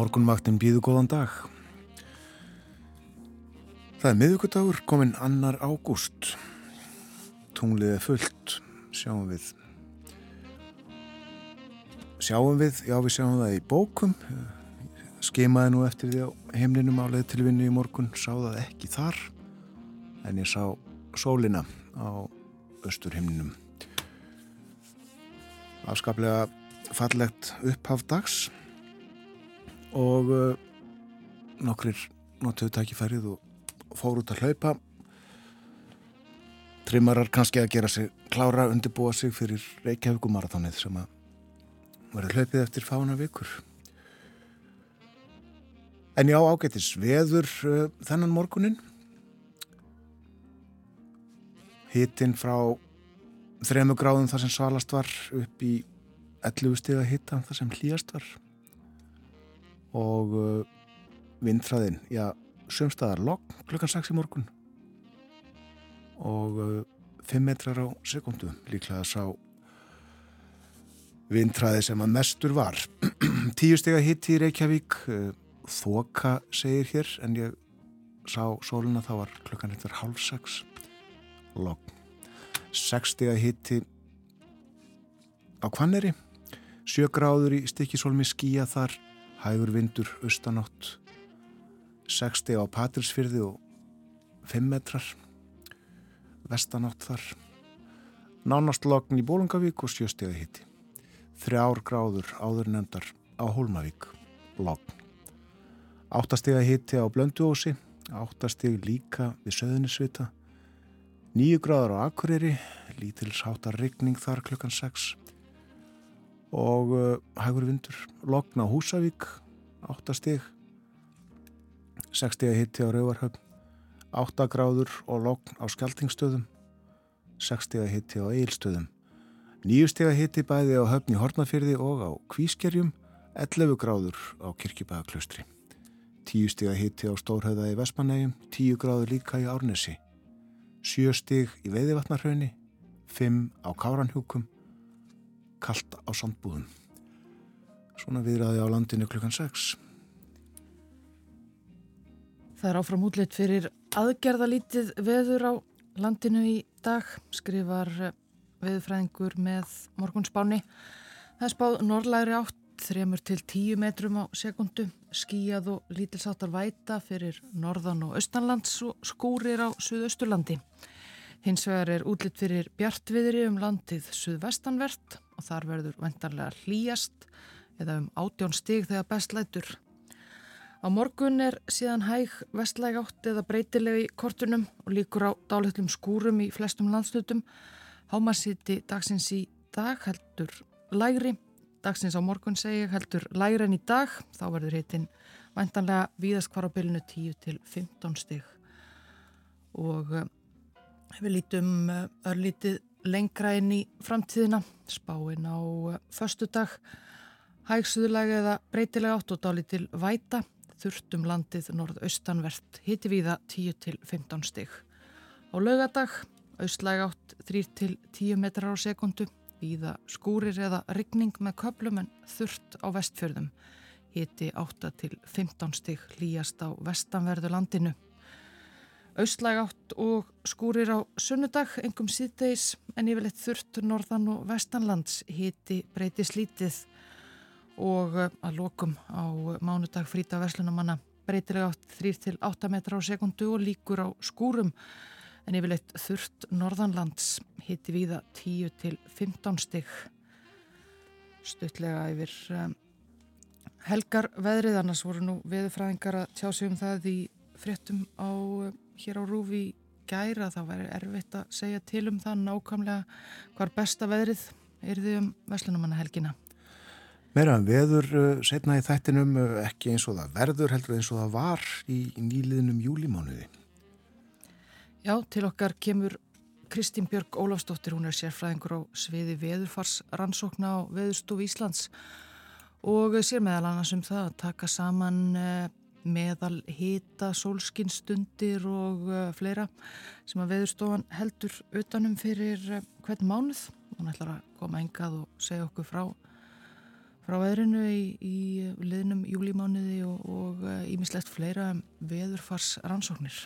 Morgunvaktin býðu góðan dag. Það er miðugudagur, kominn annar ágúst. Tunglið er fullt, sjáum við. Sjáum við, já við sjáum það í bókum. Skemaði nú eftir því á heimlinum áleið til vinnu í morgun, sá það ekki þar. En ég sá sólina á östurhimninum. Afskaplega fallegt upphaf dags og uh, nokkrir notuðu tækifærið og fór út að hlaupa. Trimmarar kannski að gera sig klára undirbúa sig fyrir Reykjavíkumarathónið sem að verður hlaupið eftir fána vikur. En já ágættis veður uh, þennan morgunin hittinn frá þremu gráðum þar sem svalast var upp í 11 stiga hitta þar sem hlýjast var og uh, vindfræðin, já, sömstaðar logg klukkan 6 í morgun. Og uh, 5 metrar á sekundu líklega sá vindfræði sem að mestur var. 10 steg að hitti í Reykjavík uh, þoka segir hér en ég sá sóluna þá var klukkan hittar halv 6 logg 6 steg að hitti á Kvanneri 7 gráður í stikkisólmi skíja þar hægur vindur austanátt 60 á Patrísfyrði og 5 metrar vestanátt þar. Nánast logn í Bólungavík og 7 steg að hitti 3 gráður áður nefndar á Hólmavík logn. 8 steg að hitti á Blönduósi 8 steg líka við Söðunisvita 9 gráður á Akureyri lítils hátar rigning þar klukkan 6 og uh, hægur vindur lokn á Húsavík 8 stig. 6 stig hitti á Rauvarhöfn 8 gráður og lokn á Skeltingstöðum 6 stig hitti á Eilstöðum 9 stig hitti bæði á höfn í Hortnafyrði og á Kvískerjum 11 gráður á Kirkjubæðaklaustri 10 stig hitti á Stórhauða í Vesmanægjum 10 gráður líka í Árnesi. 7 stig í Veiðivatnarhraunni 5 á Káranhjúkum kallt á sandbúðum. Svona viðraði á landinu klukkan 6. Það er áfram útlitt fyrir aðgerðalítið veður á landinu í dag, skrifar veðurfræðingur með morgunspáni. Það er spáð norrlæri átt, þremur til tíu metrum á sekundu, skíjað og lítilsáttar væta fyrir norðan og austanlands og skúrir á suðausturlandi. Hins vegar er útlitt fyrir bjartviðri um landið suðvestanvert og þar verður vendarlega hlýjast eða um átjón stig þegar best lætur. Á morgun er síðan hæg vestlæg átt eða breytilegi kortunum og líkur á dálitlum skúrum í flestum landslutum. Hámasíti dagsins í dag heldur lægri, dagsins á morgun segi heldur lægri en í dag, þá verður hittin vendanlega víðast hvar á bylunu 10 til 15 stig og eh, við lítum eh, örlítið lengra inn í framtíðina, spáinn á eh, förstu dag, hægsuðulega eða breytilega átt og dáli til væta, þurftum landið norðaustanvert, hiti viða 10-15 stig. Á laugadag, austlæg átt 3-10 metrar á sekundu, viða skúrir eða rigning með köplum en þurft á vestfjörðum, hiti 8-15 stig. Líjast á vestanverðu landinu. Austlæg átt og skúrir á sunnudag, engum síðdeis en yfirleitt þurft norðan og vestanlands hiti breyti slítið. Og eh, að lokum á mánudag frýta verslunumanna breytilega átt 3-8 metra á sekundu og líkur á skúrum en yfirleitt þurft norðanlands. Hiti viða 10-15 stygg stuttlega yfir um, helgar veðrið annars voru nú veðurfræðingar að tjá sig um það í fréttum á hér á Rúfi gæra þá væri erfitt að segja til um það nákvæmlega hvar besta veðrið er því um Veslunumanna helgina. Meira um veður uh, setna í þættinum uh, ekki eins og það verður heldur eins og það var í, nýliðnum júlimánuði. Já, til okkar kemur Kristín Björg Ólafsdóttir, hún er sérfræðingur á sviði veðurfars rannsókna á Veðurstof Íslands og sér meðal annars um það að taka saman uh, meðal hita, sólskinstundir og uh, fleira sem að veðurstofan heldur utanum fyrir uh, hvern mánuð. Hún ætlar að koma engað og segja okkur frá frá veðrinu í, í liðnum júlímániði og ímislegt uh, fleira um veðurfars rannsóknir.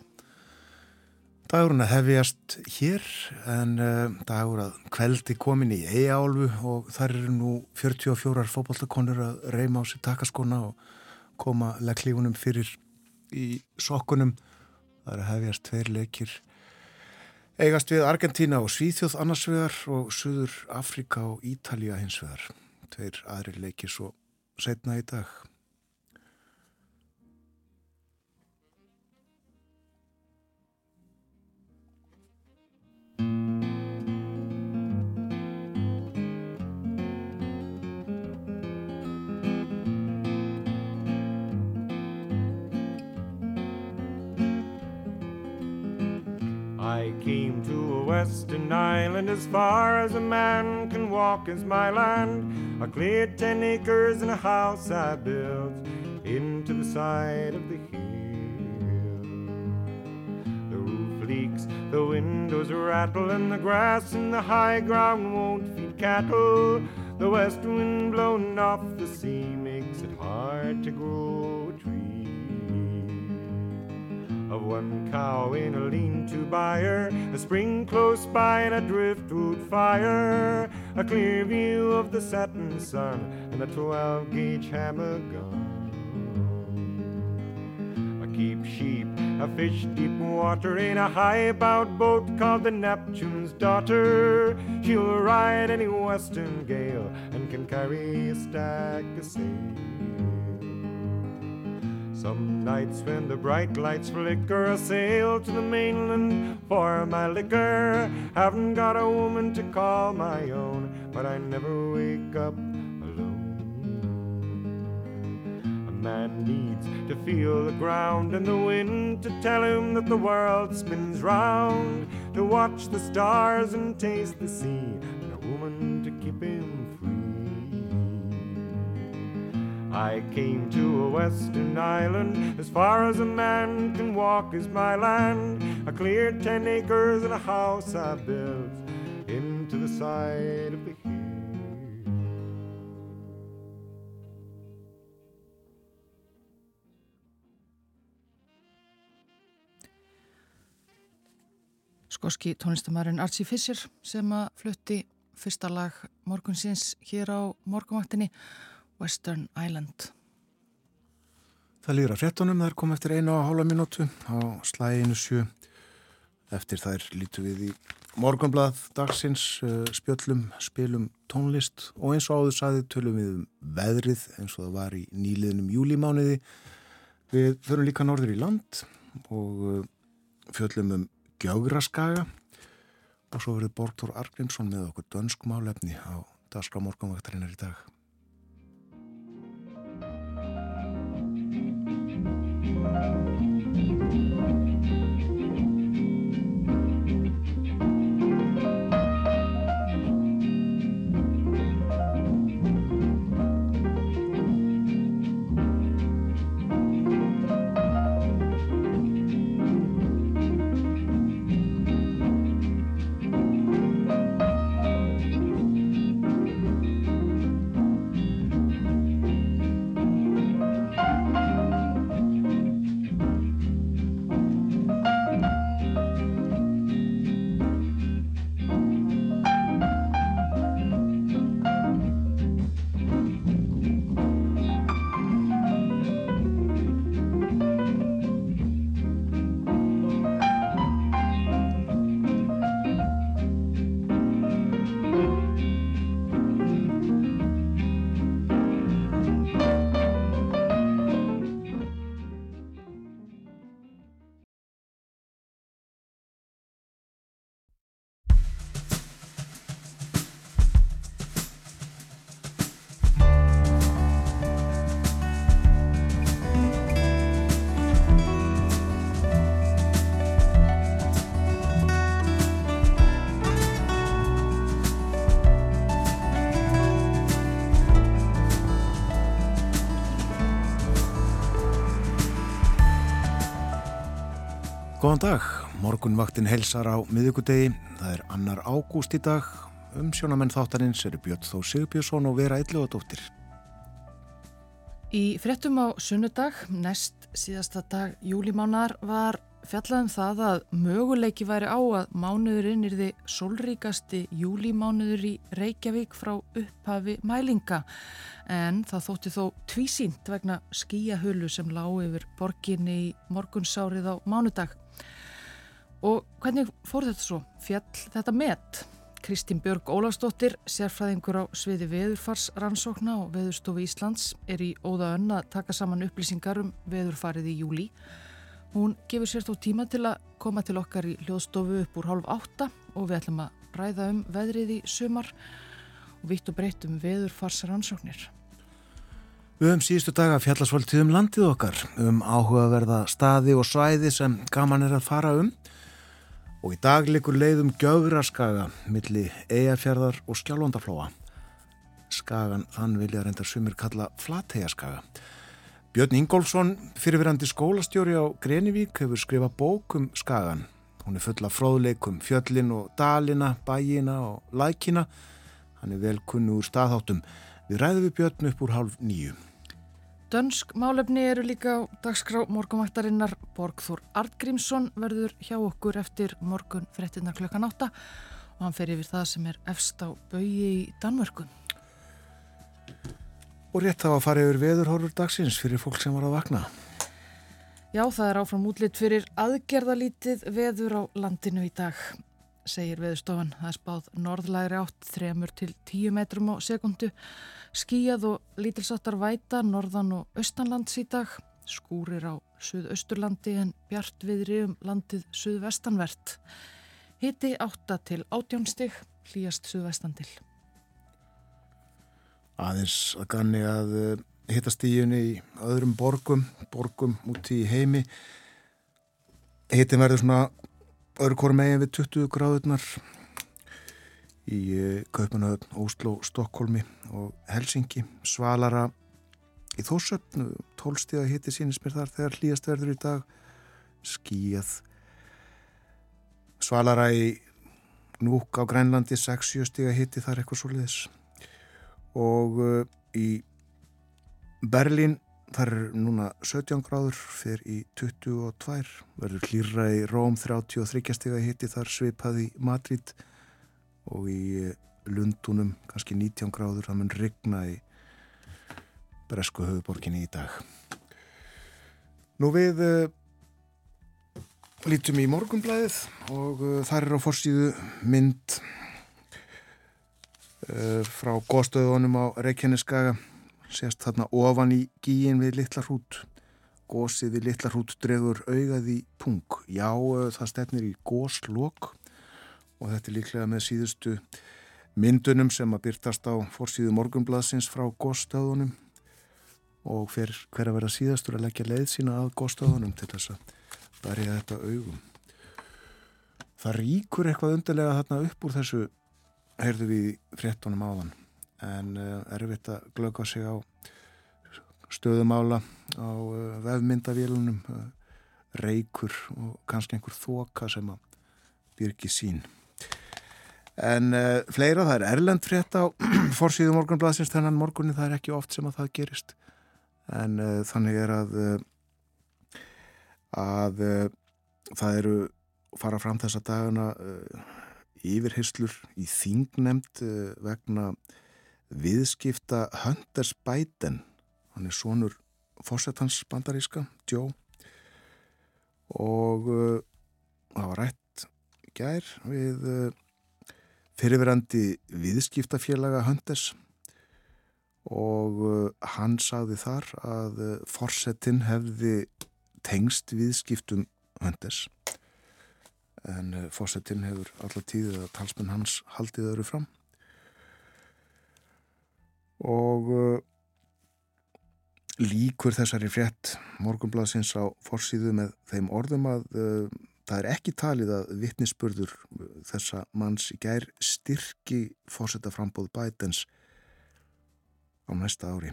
Dagurinn að hefjast hér en uh, dagur að kveldi komin í eigaálfu og þar eru nú 44 fókbaltakonur að reyma á sér takaskona og koma legglífunum fyrir í sokkunum. Það er að hefjast tveir leikir eigast við Argentína og Svíþjóð annarsvegar og Suður Afrika og Ítalija hinsvegar tveir aðri leiki svo setna í dag. I came to a western island as far as a man can walk is my land. I cleared ten acres and a house I built into the side of the hill. The roof leaks, the windows rattle, and the grass in the high ground won't feed cattle. The west wind blowing off the sea makes it hard to grow a tree of one cow in a lean-to byre, a spring close by and a driftwood fire, a clear view of the setting sun and a 12-gauge hammer gun. I keep sheep, I fish deep water in a high-bowed boat called the Neptune's Daughter. She'll ride any western gale and can carry a stack of sail. Some nights when the bright lights flicker, I sail to the mainland for my liquor. Haven't got a woman to call my own, but I never wake up alone. A man needs to feel the ground and the wind to tell him that the world spins round, to watch the stars and taste the sea, I came to a western island, as far as a man can walk is my land. I cleared ten acres and a house I built into the side of the hill. Skoski tónlistamærin Archie Fischer sem að flutti fyrsta lag morgunsins hér á morgumvaktinni Western Island. Það líður að frettunum, það er komið eftir einu og hálfa minútu á slæginu sjö. Eftir þær lítu við í morgunblad dagsins, eh, spjöllum, spilum tónlist og eins og áður saði tölum við um veðrið eins og það var í nýliðnum júlimániði. Við förum líka norður í land og eh, fjöllum um Gjögraskaga og svo verður Bortur Argrímsson með okkur dönskmálefni á dagskrá morgunvaktarinnar í dag. Góðan dag, morgunvaktin helsar á miðugudegi, það er annar ágúst í dag, um sjónamenn þáttarins eru Björn Þó Sigurbjörnsson og Vera Ylluðadóttir. Í frettum á sunnudag, næst síðasta dag júlimánar, var fjallaðum það að möguleiki væri á að mánuðurinn er þið solríkasti júlimánuður í Reykjavík frá upphafi mælinga en það þótti þó tvísínt vegna skíahölu sem lág yfir borginni í morgunsárið á mánudag. Og hvernig fór þetta svo? Fjall þetta met? Kristín Björg Ólafsdóttir, sérfræðingur á sviði veðurfarsrannsókna og veðurstofu Íslands er í óða önn að taka saman upplýsingar um veðurfarið í júli. Hún gefur sér þó tíma til að koma til okkar í hljóðstofu upp úr hálf átta og við ætlum að ræða um veðrið í sumar og vitt og breytt um veðurfarsrannsóknir. Við höfum síðustu daga fjallasvöldið um landið okkar, um áhugaverða staði og svæði sem gaman er að fara um og í dag likur leiðum Gjögraskaga milli Eyjafjörðar og Skjálfandaflóa. Skagan þann vilja reyndar sumir kalla Flatheiaskaga. Björn Ingólfsson, fyrirverandi skólastjóri á Grenivík, hefur skrifað bók um Skagan. Hún er full af fróðleikum, fjöllin og dalina, bæina og lækina. Hann er vel kunnu úr staðháttum. Við ræðum við Björn upp úr hálf nýju. Dönsk málefni eru líka á dagskrá morgumvættarinnar. Borgþór Artgrímsson verður hjá okkur eftir morgun frettinnar klukkan átta og hann fer yfir það sem er efst á baui í Danmörkun. Og rétt þá að fara yfir veðurhorfur dagsins fyrir fólk sem var að vakna. Já, það er áfram útlitt fyrir aðgerðalítið veður á landinu í dag, segir veðurstofan. Það er spáð norðlægri átt 3 til 10 metrum á sekundu. Skíjað og lítilsáttar væta norðan og austanlands í dag. Skúrir á suðausturlandi en bjart viðri um landið suðvestanvert. Hitti 8 til 18 stig, hlýjast suðvestan til. Aðeins að ganni að hittastíjunni í öðrum borgum, borgum úti í heimi. Hittin verður svona öðru kórum megin við 20 gráðurnar í Kaupanöðun, Óslo, Stokkólmi og Helsingi. Svalara í Þórsöfn, tólstíða hitti sínist mér þar þegar hlýjast verður í dag. Skíjað. Svalara í Núk á Grænlandi, 6-7 stíða hitti þar eitthvað svo leiðis og uh, í Berlín þar er núna 17 gráður fyrir í 22 verður hlýra í Róm 33 steg að hitti þar svipaði Madrid og í uh, Lundunum kannski 19 gráður það mun rigna í Bresku höfuborginni í dag. Nú við uh, lítum í morgunblæðið og uh, þar er á forsýðu mynd frá góðstöðunum á Reykjaneskaga sést þarna ofan í gíin við litla hrút. Gósið við litla hrút dregur augað í pung. Já það stefnir í góslokk og þetta er líklega með síðustu myndunum sem að byrtast á fórsíðu morgunbladsins frá góðstöðunum og hver, hver að vera síðastur að leggja leið sína að góðstöðunum til þess að bærja þetta augum. Það ríkur eitthvað undarlega þarna upp úr þessu heyrðu við fréttunum áðan. En uh, erfitt að glögga sig á stöðumála á uh, vefmyndavélunum uh, reykur og kannski einhver þoka sem að byrki sín en fleira það er erlend frétt á forsýðu morgunbladsins þennan morgunni það er ekki oft sem að það gerist. En þannig er að að það eru fara fram þessa dagana yfirheyslur í þingnemnd vegna viðskipta Hunters Biden. Hann er sonur fórsetans bandaríska, Joe. Og uh, það var rætt gær við uh, fyrirverandi viðskiptafélaga Hunters og uh, hann sagði þar að fórsetin hefði tengst viðskiptum Hunters. En uh, fósettinn hefur alltaf tíðið að talsmenn hans haldið öru fram. Og uh, líkur þessari frétt morgunbladsins á forsýðu með þeim orðum að uh, það er ekki talið að vittnisspörður þessa manns í gær styrki fósettaframbóð bætens á næsta ári.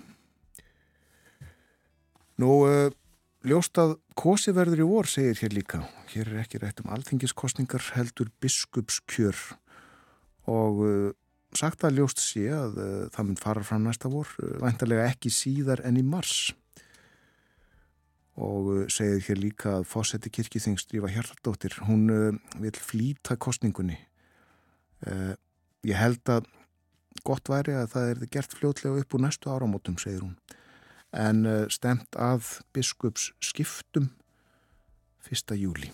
Nú Ljóst að kosi verður í vor, segir hér líka. Hér er ekki rætt um alþingiskostningar heldur biskupskjör. Og uh, sagt að ljóst sé að uh, það mun fara fram næsta vor, væntalega ekki síðar en í mars og uh, segir hér líka að fósetti kirkithings Drífa Hjartardóttir, hún vil flýta kostningunni ég held að gott væri að það er gert fljótlega upp úr næstu áramótum, segir hún. En stemt að biskups skiptum 1. júli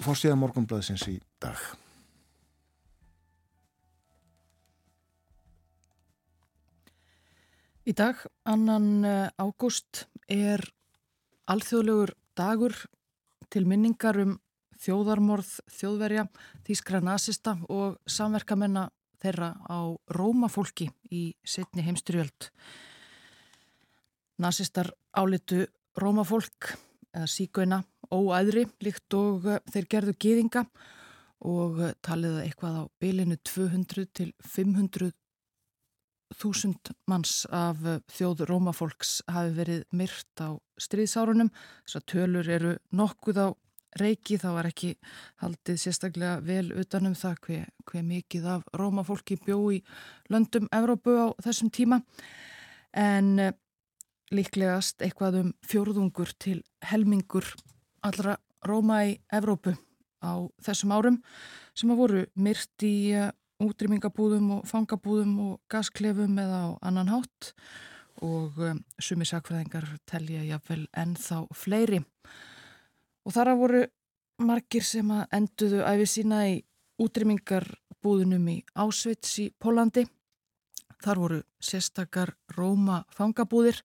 Fórsíða morgunblæðsins í dag Í dag, annan eh, ágúst, er alþjóðlegur dagur til minningar um þjóðarmorð, þjóðverja, þýskra nazista og samverkamenna þeirra á rómafólki í setni heimstyrjöld. Nazistar álitu rómafólk eða síkauina óæðri líkt og eh, þeir gerðu gýðinga og eh, taliða eitthvað á bylinu 200 til 500 þúsund manns af eh, þjóð Rómafólks hafi verið myrt á stríðsárunum. Þessar tölur eru nokkuð á reiki, það var ekki haldið sérstaklega vel utanum það hver, hver mikið af Rómafólki bjó í löndum Evrópu á þessum tíma. En eh, líklegast eitthvað um fjórðungur til helmingur allra Róma í Evrópu á þessum árum sem að voru myrt í eh, útrýmingabúðum og fangabúðum og gasklefum eða á annan hátt og um, sumi sakfræðingar telja jáfnvel ennþá fleiri. Og þar að voru margir sem að enduðu æfi sína í útrýmingarbúðunum í Ásveits í Pólandi. Þar voru sérstakar Róma fangabúðir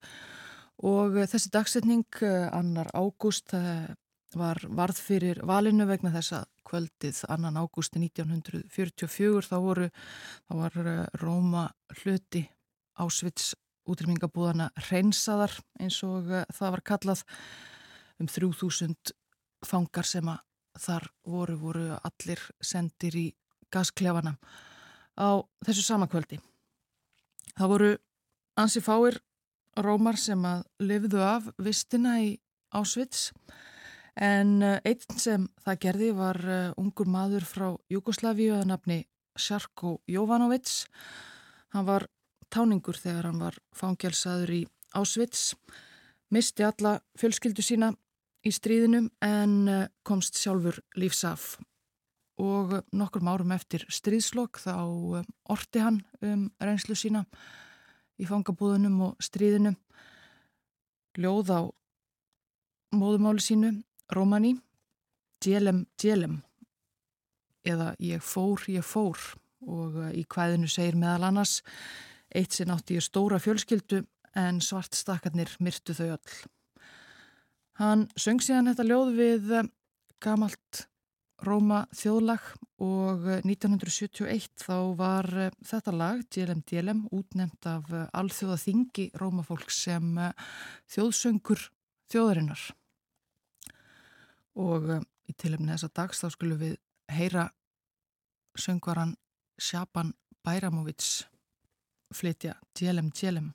og þessi dagsetning, eh, annar ágúst, var varð fyrir valinu vegna þess að kvöldið annan ágústi 1944 þá voru, þá var eh, Róma hluti ásvits útrýmingabúðana reynsaðar eins og eh, það var kallað um 3000 fangar sem að þar voru, voru allir sendir í gasklefana á þessu sama kvöldi. Það voru ansi fáir rómar sem að lifðu af vistina í Ásvits En eh, einn sem það gerði var eh, ungur maður frá Jugosláfíu að nafni Sjarko Jovanovic. Hann var táningur þegar hann var fangelsaður í Ásvits, misti alla fjölskyldu sína í stríðinum en eh, komst sjálfur lífsaf. Og nokkur árum eftir stríðslokk þá orti hann um reynslu sína í fangabúðunum og stríðinu, ljóð á móðumáli sínu Rómani, Djelem, Djelem. Eða Ég fór, ég fór. Og eh, í hvaðinu segir meðal annars eitt sinn átti ég stóra fjölskyldu en svart stakkarnir myrtu þau öll. Hann söng síðan þetta ljóð við eh, gamalt Róma þjóðlag og 1971 eh, þá var þetta lag, Djelem Djelem, útnemt af alþjóða þingi Rómafólk sem þjóðsöngur þjóðarinnar og um, í tilumni þessa dags þá skulum við heyra söngvaran Sjaban Bæramovits flytja Djelem Djelem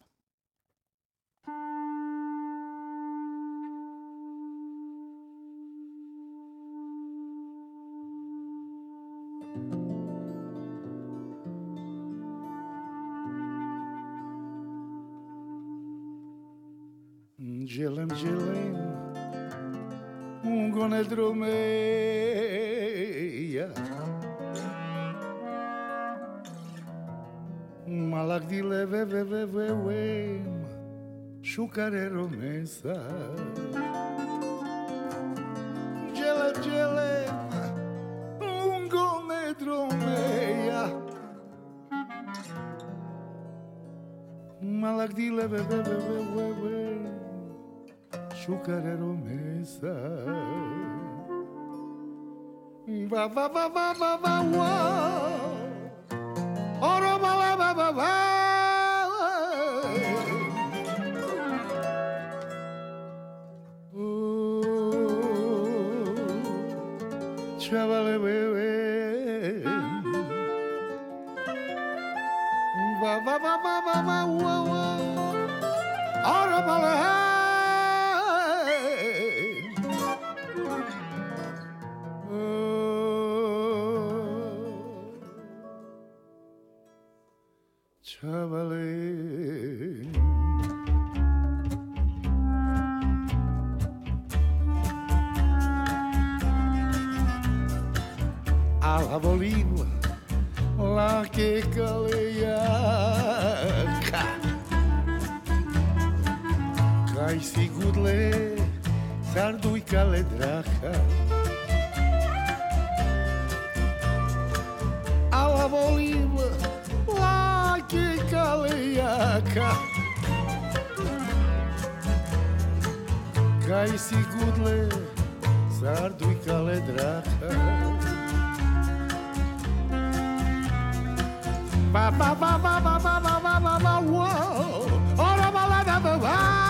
Djelem Djelem con el drumeia Malak dile ve ve ve ve ve Șucare romesa. Gele gele Lungo medromeia Malak dile ve ve ve ve ve azucarero mesa. va va va va ba ba va Oro va va va. ba ba. Oh, chavale bebe. Ba ba ba ba ba ba wa wa. Oro ba ba. slavolinu lake kalejanka. Kaj sigurle A ledraka, ala volim lake kalejaka. Kaj sigurle e caledraca. Ba ba ba ba ba ba ba ba ba whoa oh ba ba ba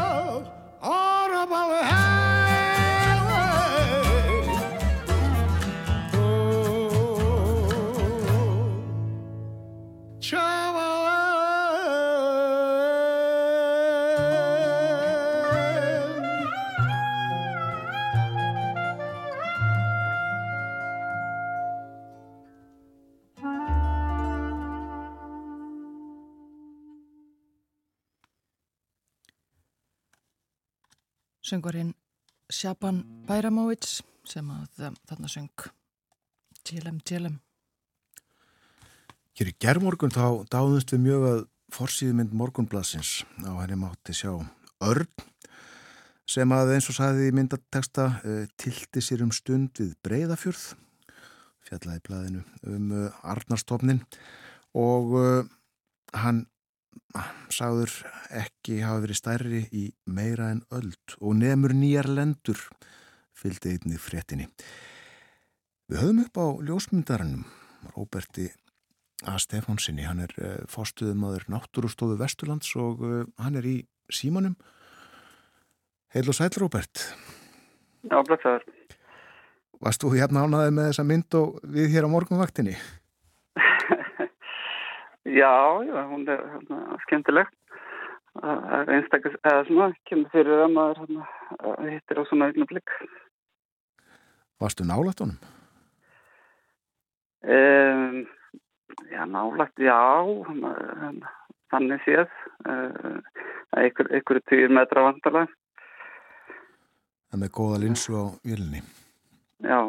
söngvarinn Sjapan Bæramóvits sem að um, þarna söng Tjelem Tjelem. Hér í gerðmorgun þá dáðumst við mjög að forsýðumynd morgunblassins á henni mátti sjá Örn sem að eins og sagði í myndateksta uh, tilti sér um stund við breyðafjörð fjallaði blæðinu um uh, Arnarstofnin og uh, hann sagður ekki hafa verið stærri í meira en öld og nefnur nýjar lendur fylgdi einni fréttinni. Við höfum upp á ljósmyndarannum Róberti A. Stefánsinni, hann er uh, fórstuðumadur Náttúrustofu Vesturlands og uh, hann er í símanum. Heil og sæl Róbert, Já, blessaður. varst þú hérna ánaðið með þessa mynd og við hér á morgunvaktinni? Já, já, hún er hérna, skemmtileg. Það er einstaklega, eða svona, kemur fyrir að maður hérna, hittir á svona augnablik. Varstu nálætt honum? Um, já, nálægt, já, hérna, þannig séð. Uh, einhver, einhverju týr metra vandalega. Það með góða linsu á vélni. Já,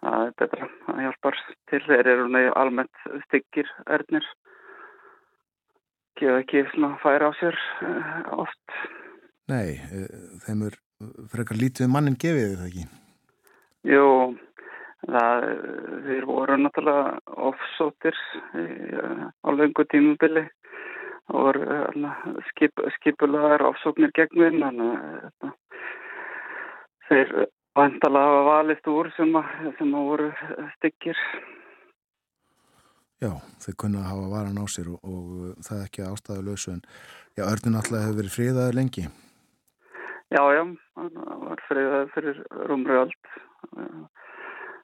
það er betra. Það hjálpar til. Þeir eru almennt styggir erðnir. Gefa ekki svona færa á sér uh, oft. Nei, uh, þeim er frekar lítið um mannin gefið það ekki. Jú, það, þeir voru náttúrulega offsóttir í, uh, á löngu tímubili. hérna, skip, skipulegar ofsóknir gegn við þannig að þeir vantalega hafa valist úr sem sem voru styggir. Já, þeir kunna hafa varan á sér og, og það er ekki ástæðu lausu en já, örnum alltaf hefur verið friðaður lengi. Já, já, það var friðaður fyrir rúmri öll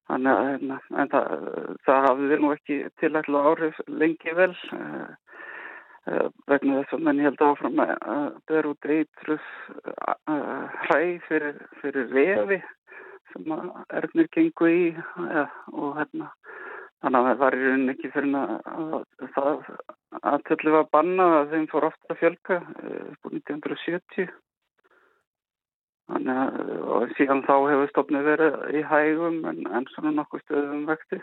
Þannig að hérna, en það, það hafði nú ekki tilætlu áhrif lengi vel. Uh, uh, vegna þess að menn held áfram að eru út eitruð uh, hræ fyrir, fyrir vefi sem að erfnir gengu í og hérna þannig að það var í rauninni ekki fyrir að það aðtölu var banna að þeim fór ofta að fjölka upp á 1970 Þannig að síðan þá hefur stofnið verið í hægum en, en svona nokkuð stöðum vekti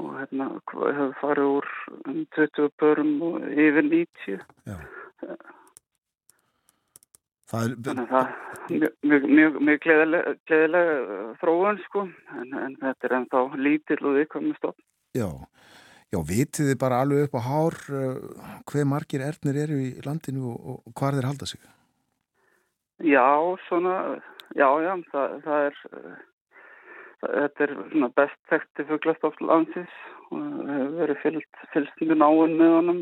og hérna hefur farið úr um 20 börum og yfir 90. Já. Það er... Þannig að það er mjög, mjög, mjög gleðilega, gleðilega þróun sko en, en þetta er ennþá lítill og viðkomið stofn. Já, já, vitið þið bara alveg upp á hár uh, hver margir erðnir eru í landinu og, og hvað þeir halda sig? Já, svona, já, já, það, það er, það, þetta er best þekkti fugglastoft landsins og hefur verið mjög náinn með honum.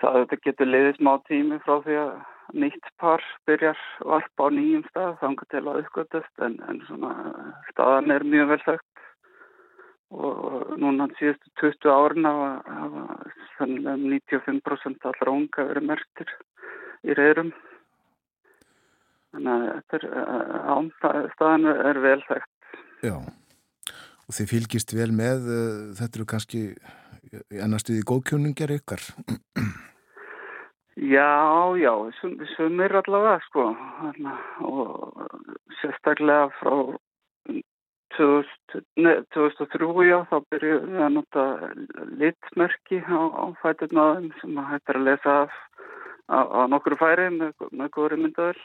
Það þetta getur leiðið smá tími frá því að nýtt par byrjar varpa á nýjum stað, þangar til að uppgötast en, en svona staðan er mjög vel þekkt og núna síðustu 20 árin hafa sannlega 95% allra unga verið merktir í reyrum. Þannig að er, eh, staðan er vel þekkt. Já, og þið fylgist vel með, eh, þetta eru kannski ennastuði góðkjónungar ykkar? Já, já, sumir allavega, sko, og sérstaklega frá 2000, ne, 2003, já, þá byrjuðum við að nota litmerki á, á fæturnaðum sem hættir að lesa af á, á nokkru færi með, með góðri myndaðil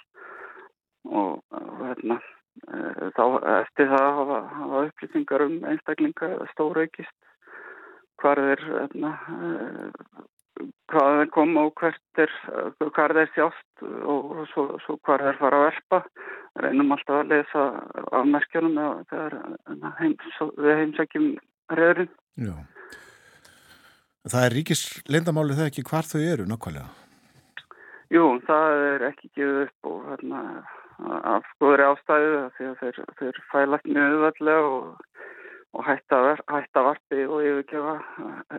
og, hérna e, þá eftir það hafa, hafa upplýsingar um einstaklinga stóraukist hvað er hérna, e, hvað er koma og hvert er hvað er sjást og, og svo, svo hvað er fara að verpa. Reynum alltaf að lesa af merkjunum þegar hérna, heims, við heimsækjum reyðurinn Já. Það er ríkis lindamáli það ekki hvar þau eru nokkvæmlega? Jú, það er ekki gefið upp og hérna af skoðri ástæðu því að þeir, þeir fælast mjög auðvallega og, og hætta, hætta varpi og yfirgefa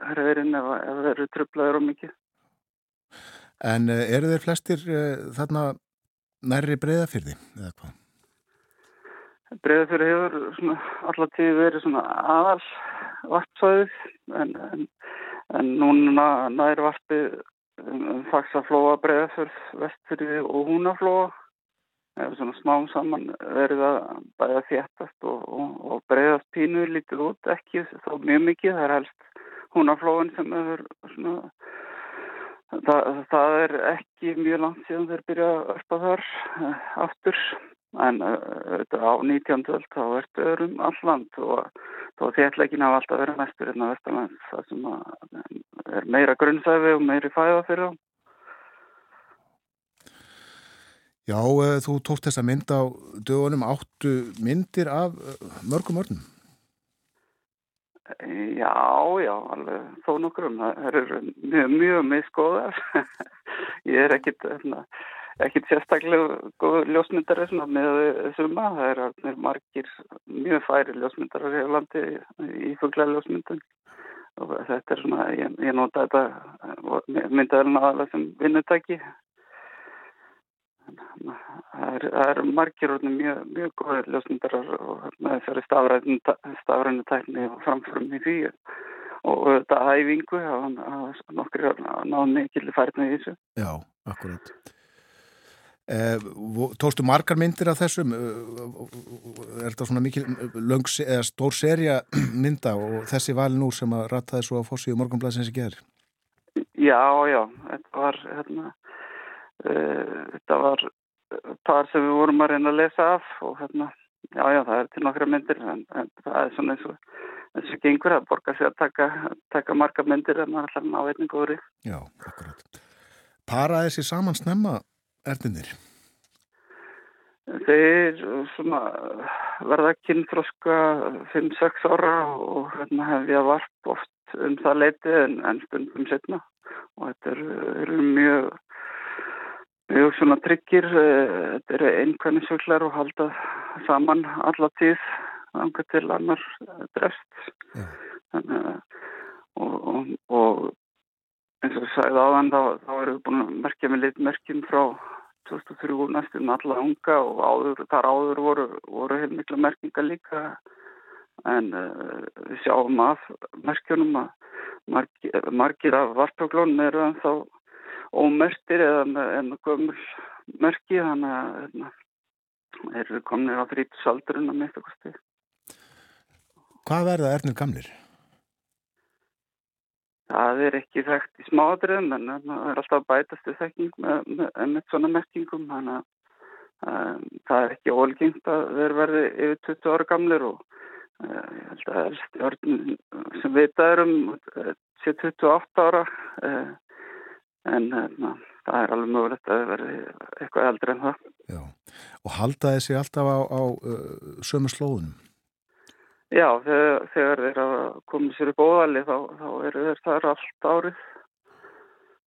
herðurinn ef, ef þeir eru trublaður og mikið. En uh, eru þeir flestir uh, þarna nærri breyðafyrði eða hvað? Breyðafyrði hefur alltaf tíð verið svona aðal varpsvæðið en, en, en núna nær varpið um, fagsaflóa, breyðafyrð, vestfyrði og húnaflóa hefur svona smám saman verið að bæða þéttast og, og, og breyðast pínu lítið út, ekki þó mjög mikið, það er helst húnaflóin sem hefur svona það, það er ekki mjög langt síðan þeir byrja að örpa þar uh, aftur en uh, á 19. öll þá ertu öðrum alland og þá þéttleikin hafa alltaf verið mestur en hérna það sem er meira grunnsæfi og meiri fæða fyrir þá Já, uh, þú tókst þessa mynd á dögunum. Áttu myndir af uh, mörgum orðnum? Já, já, alveg. Þó nokkur um það eru mjög, mjög miskoðar ég er ekkit hérna, ekkit sérstaklega góð ljósmyndari með þessuma, það er margir mjög færi ljósmyndari í landi í fugglega ljósmyndun. Og þetta er svona, ég, ég nota þetta myndaðurinn aðalega sem vinnutæki það eru er margir orðin mjög, mjög góðir ljósmyndarar og með þessari stafræðinu tækni og framförum í því og þetta hæfingu að nokkur náðu mikil færðin í þessu. Já, akkurat. Eh, Tóstu margar myndir af þessum? Er þetta svona mikil löngs, eða stór serja mynda og þessi valin úr sem að rattaði svo á fórsíðu morgunblæsins í gerð Já, já, þetta var hérna Eh, þetta var par sem við vorum að reyna að lesa af og hérna, já já það er til nokkra myndir en, en það er svona eins og þessu gengur að borga sig að taka, taka marga myndir en maður ætlar að ná einnig góðri. Já, akkurat. Para þessi saman snemma erðinir? Þeir svona, verða kynfroska 5-6 ára og hérna, hef ég varp oft um það leiti en, en stundum setna og þetta eru er mjög mjög svona tryggir eh, þetta eru einnkvæmnisvöldlar og halda saman alla tíð anga til annar drefst Þannig, og, og, og eins og ég sagði áðan þá, þá erum við búin að merkja með litmerkjum frá 2003 næstum alla unga og áður, þar áður voru, voru heilmikla merkinga líka. En uh, við sjáum af merkjunum að margir, margir af vartoklónum eru en þá ómertir eða en gömul merki þannig að hérna, eru komnir á þrítusaldurinn að mitt okkur stið. Hvað verða erðnir gamlir? Það er ekki þekkt í smáadröðum en það er alltaf bætastu þekking með, með, með svona merkingum þannig að um, það er ekki ólgengt að þeir verði yfir 20 ára gamlir og uh, ég held að elsti orðin sem vitað um sé 28 ára uh, en uh, það er alveg mögulegt að verði eitthvað eldri en það. Já, og halda þessi alltaf á, á sömu slóðunum? Já, þegar, þegar þeir að koma sér upp óðali þá, þá eru þeir þar allt árið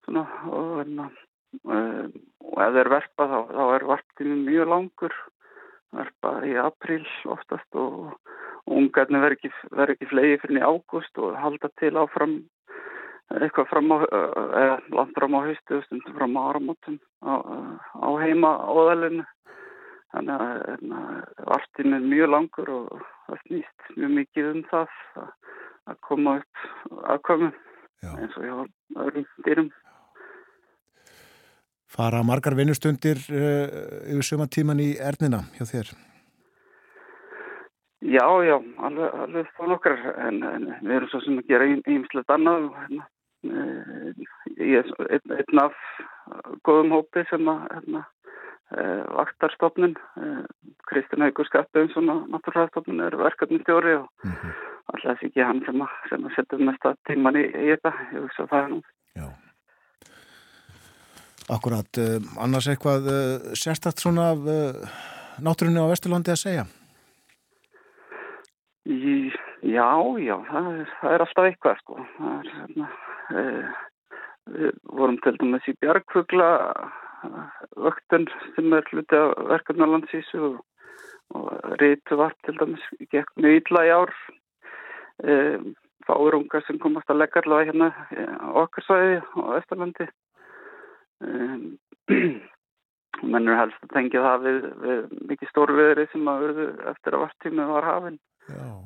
Svona, og, enna, um, og ef þeir verpa þá, þá er varptíminn mjög langur verpa í apríl oftast og, ungarnir verður ekki, ekki flegi fyrir ágúst og halda til áfram eitthvað fram á, eða langt fram á haustu og stundum fram á áramótum á, á heima óðalinu Þannig að hérna, vartin er mjög langur og það snýst mjög mikið um það að koma upp aðkomum eins og hjá öðrum dýrum. Fara margar vinnustundir uh, yfir söma tíman í erðnina hjá þér? Já, já, alveg, alveg þá nokkar en, en við erum svo sem að gera ímslega annað hérna, ég er einn, einn af góðum hópi sem að hérna, Eh, vaktarstofnun eh, Kristinn Haugur Skattbjörnsson og Náttúrlæðstofnun eru verkefni stjóri og mm -hmm. alltaf ekki hann sem að, að setja mest að tíman í, í þetta. Ég veist að það er nú. Já. Akkurat, annars eitthvað sérstakt svona af náttúrunni á Vesturlandi að segja? Í, já, já það er, það er alltaf eitthvað sko. Það er svona við vorum til dæmis í Bjargfugla vöktun sem er hluti af verkefnalandsísu og, og reytu vart til dæmis gekk mjög illa í ár. E, fáur ungar sem komast að leggja allavega hérna á okkar svæði á Östalandi mennur helst að tengja það við, við mikið stórviðri sem að verðu eftir að vartími var hafinn.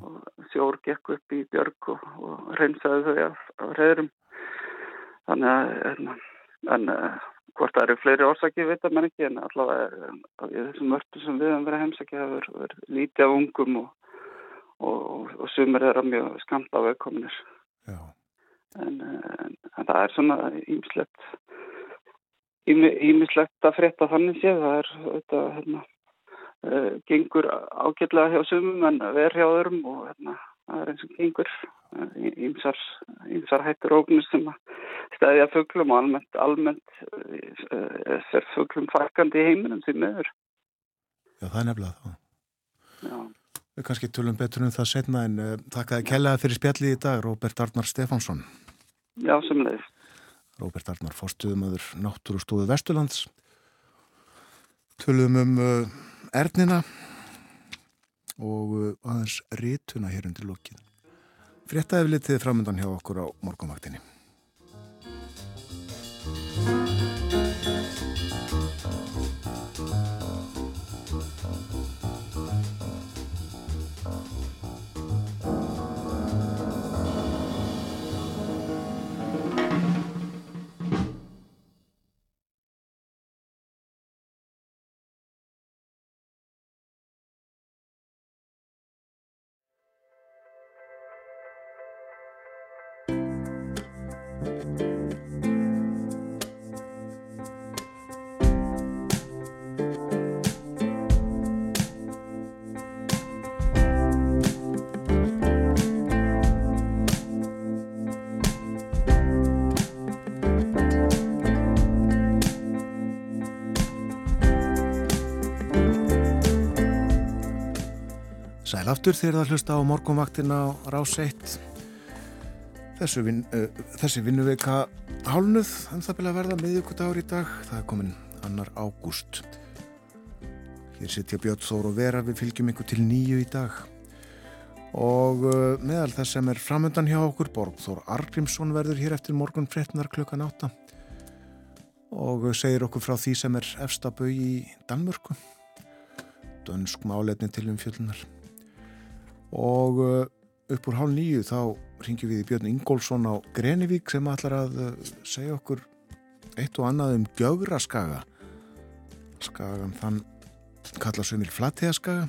Og sjór gekk upp í björg og, og reynsaði þau af, af reyðrum þannig að en, en Hvort það eru fleiri orsaki, veit að mann ekki, en allavega í þessum mörtu sem við höfum verið heimsækja það verður veri lítið af ungum og, og, og, og sumir er að mjög skamta af auðkominir. En, en, en það er svona ímislegt, ímislegt að frétta þannig séð, það er þetta, hérna, uh, gengur ágjörlega hjá sumum en verð hjá öðrum og hérna, það er eins og gengur ímsar, hættur ógnir sem stæðja fugglum og almennt, almennt uh, er fugglum farkandi í heiminum sem meður. Já, það er nefnilega það. Já. Við kannski tölum betur um það setna en uh, þakkaði kellaði fyrir spjalli í dag, Róbert Arnar Stefánsson. Já, sem leiðist. Róbert Arnar, fórstuðumöður Náttúrustóðu Vesturlands. Tölum um uh, Ernina og aðeins rítuna hér undir lokkið. Fréttaði við litið framöndan hjá okkur á morgunvaktinni. Sæl aftur þegar það hlusta á morgunvaktina á rás 1. Þessu vin, uh, þessi vinnuveika hálnuð, það byrja að verða miðjökudagur í dag. Það er komin annar ágúst. Hér sittja Björn Þór og Vera, við fylgjum ykkur til nýju í dag. Og uh, meðal þess sem er framöndan hjá okkur, Borg Þór Argrímsson verður hér eftir morgun fréttunar klukkan átta. Og segir okkur frá því sem er efstabau í Danmörku. Dönsk málefni til um fjöllunar og uh, upp úr hálf nýju þá ringjum við í Björn Ingólfsson á Grenivík sem ætlar að uh, segja okkur eitt og annað um Gjögraskaga. Skagan þann kalla sömil Flattegaskaga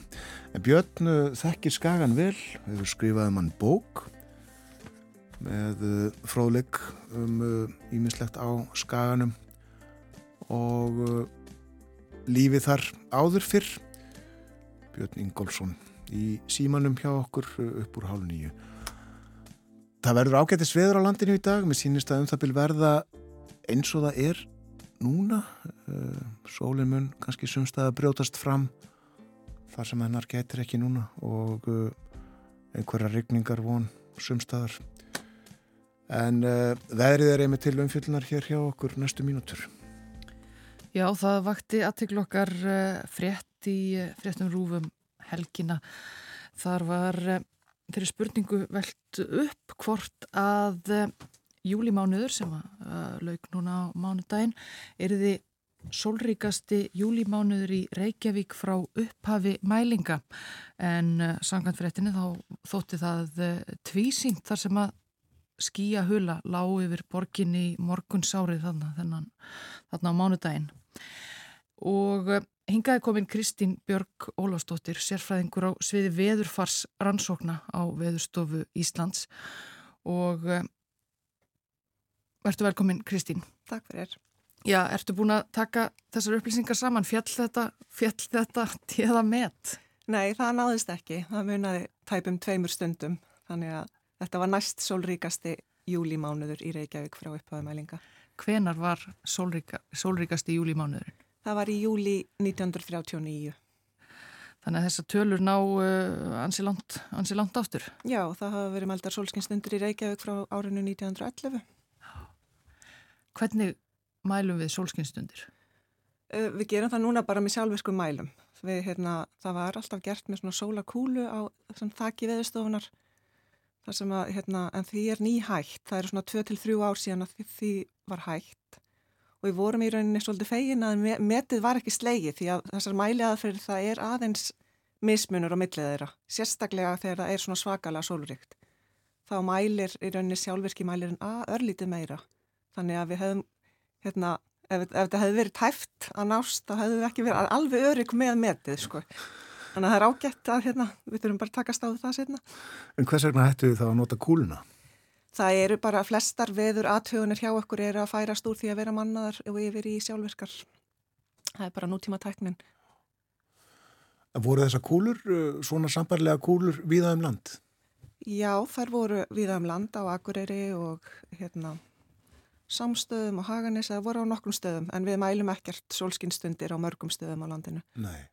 en Björn uh, þekkir Skagan vel hefur skrifað um hann bók með fróðleik um ímislegt á Skaganum. Og lífið þar áður fyrr. Björn Ingólfsson í símanum hjá okkur upp úr hálf nýju. Það verður ágættis veður á landinu í dag, mér sýnist að um það byrj verða eins og það er núna. Eh, sólinn mun kannski sumstað að brjótast fram þar sem hennar getur ekki núna og eh, einhverja rigningar von sumstaðar. En uh, veðrið er einmitt til umfjöldunar hér hjá okkur næstu mínútur. Já, það vakti aðtiklokkar uh, frétt í uh, fréttum rúfum helgina. Þar var eh, spurningu velt upp hvort að eh, júlimánuður sem að eh, lauk núna á mánudaginn er þið sólríkasti júlimánuður í Reykjavík frá upphafi mælinga en sangant fréttinni þá þótti það tvísýnt þar sem að skýja hula lág yfir borginni morgunsárið þarna, þarna, þarna á mánudaginn og Hingaði komin Kristín Björg Ólafsdóttir, sérfræðingur á sviði veðurfars rannsókna á Veðurstofu Íslands og uh, ertu velkomin Kristín. Takk fyrir. Já, ertu búin að taka þessar upplýsingar saman? Fjall þetta, fjall þetta tíða met? Nei, það náðist ekki. Það munaði tæpum tveimur stundum. Þannig að þetta var næst sólríkasti júlimánuður í Reykjavík frá upphafumælinga. Hvenar var sólríka, sólríkasti júlimánuðurinn? Það var í júli 1939. Þannig að þessar tölur ná uh, ansi, langt, ansi langt áttur? Já, það hafa verið meldar solskinstundur í Reykjavík frá árinu 1911. Hvernig mælum við solskinstundir? Uh, við gerum það núna bara með sjálfverku mælum. Við, hérna, það var alltaf gert með svona sólakúlu á þakki veðustofunar. Að, hérna, en því er nýhægt. Það eru svona 2-3 ár síðan að því var hægt og við vorum í rauninni svolítið fegin að metið var ekki slegið því að þessar mæli aðferð það er aðeins mismunur á millið þeirra, sérstaklega þegar það er svona svakalega sólurikt. Þá mælir í rauninni sjálfvirkji mælirinn að örlítið meira. Þannig að við hefðum, hérna, ef, ef þetta hefði verið tæft að nást, þá hefðum við ekki verið alveg örygg með metið, sko. Þannig að það er ágætt að, hérna, við þurfum bara að taka stáðu það setna. En hvers vegna hættu þið þá að nota kúluna? Það eru bara flestar veður aðtöðunir hjá okkur eru að færast úr því að vera mannaðar og yfir í sjálfverkar. Það er bara nútíma tæknin. Voru þessar kúlur, uh, svona sambarlega kúlur, viða um land? Já, þær voru viða um land á Akureyri og hérna, samstöðum og Haganis, það voru á nokkrum stöðum en við mælum ekkert solskinstundir á mörgum stöðum á landinu. Nei.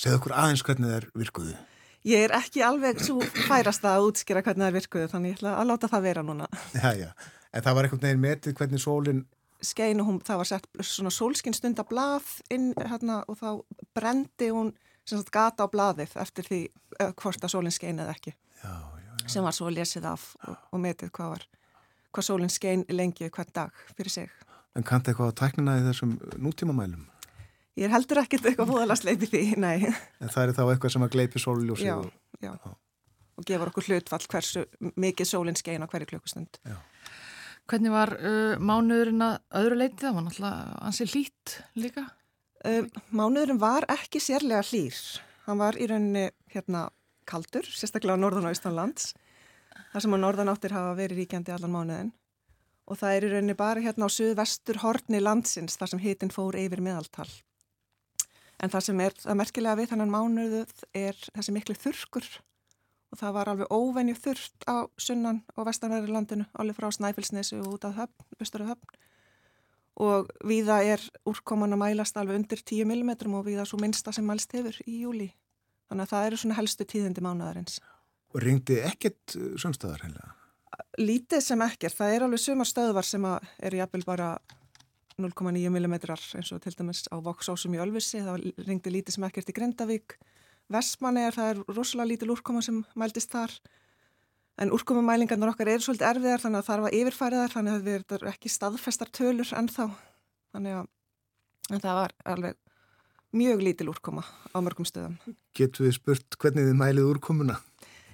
Segð okkur aðeins hvernig þeir virkuðu. Ég er ekki alveg svo færast að útskýra hvernig það virkuðu þannig ég ætla að láta það vera núna. Já, já. En það var einhvern veginn metið hvernig sólinn... Skein og hún, það var sett svona sólskinn stund að blað inn hérna og þá brendi hún sem sagt gata á blaðið eftir því uh, hvort að sólinn skein eða ekki. Já, já, já. Sem var svo lesið af og, og metið hvað var, hvað sólinn skein lengi hvern dag fyrir sig. En kannti eitthvað á tæknina í þessum nútímamælum? Ég er heldur ekkert eitthvað fóðala sleipið því, nei. En það er þá eitthvað sem að gleipi sólljósi já, og... Já, já. Og gefur okkur hlutfall hversu mikið sólinn skein á hverju klukkustund. Já. Hvernig var uh, mánuðurinn að öðru leiti? Það var náttúrulega ansið hlýtt líka? Uh, mánuðurinn var ekki sérlega hlýr. Hann var í rauninni hérna kaldur, sérstaklega á norðan og austanlands. Það sem á norðanáttir hafa verið ríkjandi allan mánuðin. Og það er í rauninni bara hérna á suðvestur horni landsins þar sem hitin fór yfir meðaltal. En það sem er það merkilega við þannan mánuðuð er þessi miklu þurrkur og það var alveg óvenju þurrt á sunnan og vestanverði landinu, alveg frá Snæfellsnesi og út af höfn, austur af höfn. Og viða er úrkoman að mælast alveg undir 10 mm og viða svo minnsta sem mælst hefur í júli. Þannig að það eru svona helstu tíðindi mánuðarins. Og ringdi ekkert uh, sömstæðar heila? Lítið sem ekkert. Það er alveg sumar stöðvar sem eru jafnvel bara 0,9 mm eins og til dæmis á Voksásum í Ölfussi. Það ringdi lítið sem ekkert í Grindavík. Vestmanni er það er rosalega lítil úrkoma sem mæltist þar. En úrkomumælingarnar okkar eru svolítið erfiðar þannig að það er að yfirfæri þar þannig að við erum ekki staðfestar tölur ennþá. Þannig að það var alveg mjög lítil úrkoma á mörgum stöðum. Getur við spurt hvernig þið mælið úrkomuna?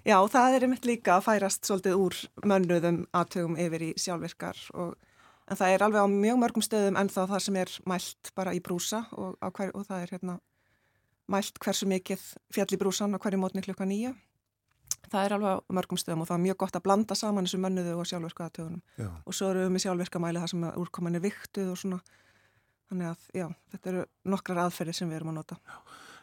Já, það er einmitt líka að færast svolítið úr mönnuðum aðtögum yfir í sjálfvirkar og en það er alveg á mjög mörgum stöðum en þá það sem er mælt bara í brúsa og, hver, og það er hérna mælt hversu mikið fjall í brúsan á hverju mótni klukka nýja. Það er alveg á mörgum stöðum og það er mjög gott að blanda saman þessu mönnuðu og sjálfvirka aðtögunum og svo eru við með sjálfvirka mæli það sem úrkoman er viktuð og svona Þannig að, já, þetta eru nokkrar aðferði sem við erum að nota.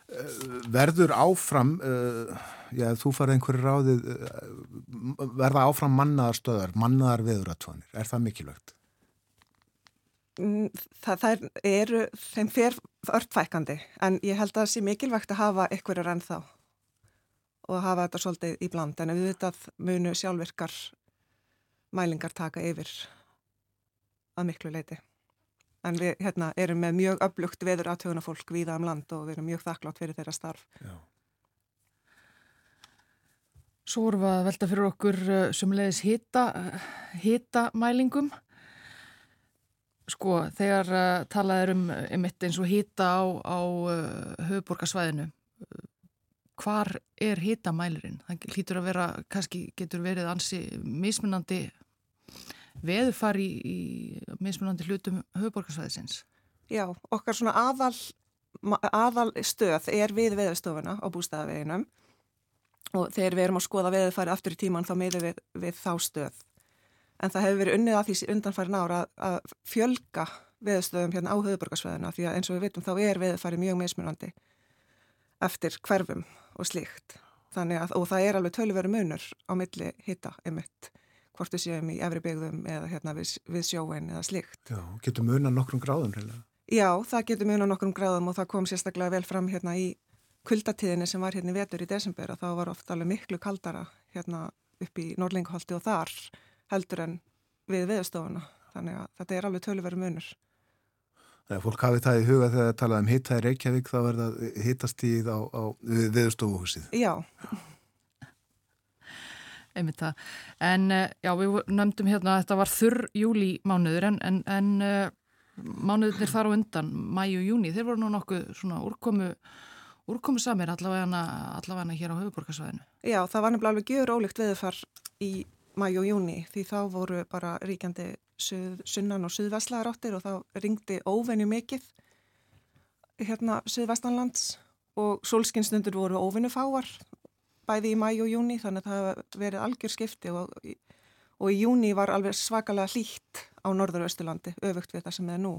Eh, verður áfram, uh, já, þú farið einhverju ráðið, uh, verða áfram mannaðar stöðar, mannaðar veðuratvanir, er það mikilvægt? Mm, það, það eru, þeim fer örtfækandi, en ég held að það sé mikilvægt að hafa einhverjar enn þá og hafa þetta svolítið í bland, en við að munu sjálfvirkar mælingar taka yfir að miklu leiti en við hérna, erum með mjög öflugt veður aðtöðuna fólk viða um land og við erum mjög þakklátt fyrir þeirra starf. Já. Svo vorum við að velta fyrir okkur uh, sumleðis hita, hita mælingum. Sko, þegar uh, talað er um einmitt eins og hita á, á uh, höfuborgarsvæðinu, hvar er hitamælirinn? Það hlýtur að vera, kannski getur verið ansi mismunandi veðufar í, í mismunandi hlutum höfuborgarsvæðisins? Já, okkar svona aðal, aðal stöð er við veðustofuna á bústæðaveginum og þegar við erum að skoða veðufari aftur í tíman þá meðum við, við þá stöð. En það hefur verið unnið að því undanfæri nára að, að fjölga veðustöðum hérna á höfuborgarsvæðina því að eins og við vitum þá er veðufari mjög mismunandi eftir hverfum og slíkt. Að, og það er alveg tölveru munur á milli hitta emitt hvort við séum í efri byggðum eða hérna við, við sjóin eða slikt. Já, getur munan nokkrum gráðum reyna? Já, það getur munan nokkrum gráðum og það kom sérstaklega vel fram hérna í kuldatíðinni sem var hérna í vetur í desember að þá var ofta alveg miklu kaldara hérna upp í Norlingholti og þar heldur en við viðstofuna. Þannig að þetta er alveg töluveru munur. Þegar fólk hafið það í huga þegar það talaði um hitta í Reykjavík þá er það hittastíð á, á viðstofuhúsið. Já einmitt það. En eh, já, við nefndum hérna að þetta var þurr júli mánuður en, en, en uh, mánuðurnir þar á undan, mæju og júni, þeir voru nú nokkuð svona úrkomu, úrkomu samir allavega, allavega hér á höfuborgarsvæðinu. Já, það var nefnilega alveg gjör ólíkt veðufar í mæju og júni því þá voru bara ríkjandi suð, sunnan og suðvestlaðar áttir og þá ringdi óvenju mikið hérna suðvestanlands og solskinstundur voru óvenju fáar bæði í mæ og júni þannig að það verið algjör skipti og, og í júni var alveg svakalega hlýtt á norður östurlandi öfugt við það sem er nú.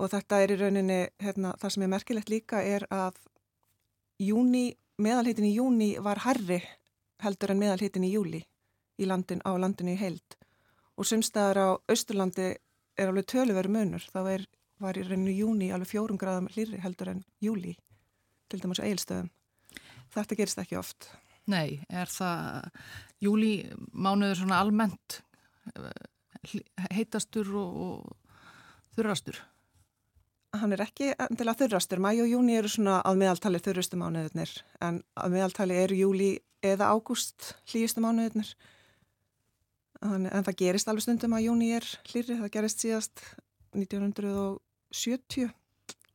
Og þetta er í rauninni hérna, það sem er merkilegt líka er að júni, meðalhitin í júni var herri heldur en meðalhitin í júli landin, á landinu í heild og sumstaðar á östurlandi er alveg töluveru munur þá er, var í rauninni júni alveg fjórum gráðum hlýri heldur en júli til dæmis á eilstöðum þetta gerist ekki oft. Nei, er það júli mánuður svona almennt eh, heitastur og, og þurrastur? Hann er ekki að þurrastur. Mæ og júni eru svona að meðaltali þurrustu mánuðurnir en að meðaltali eru júli eða ágúst hlýjustu mánuðurnir. En það gerist alveg stundum að júni er hlýri, það gerist síðast 1970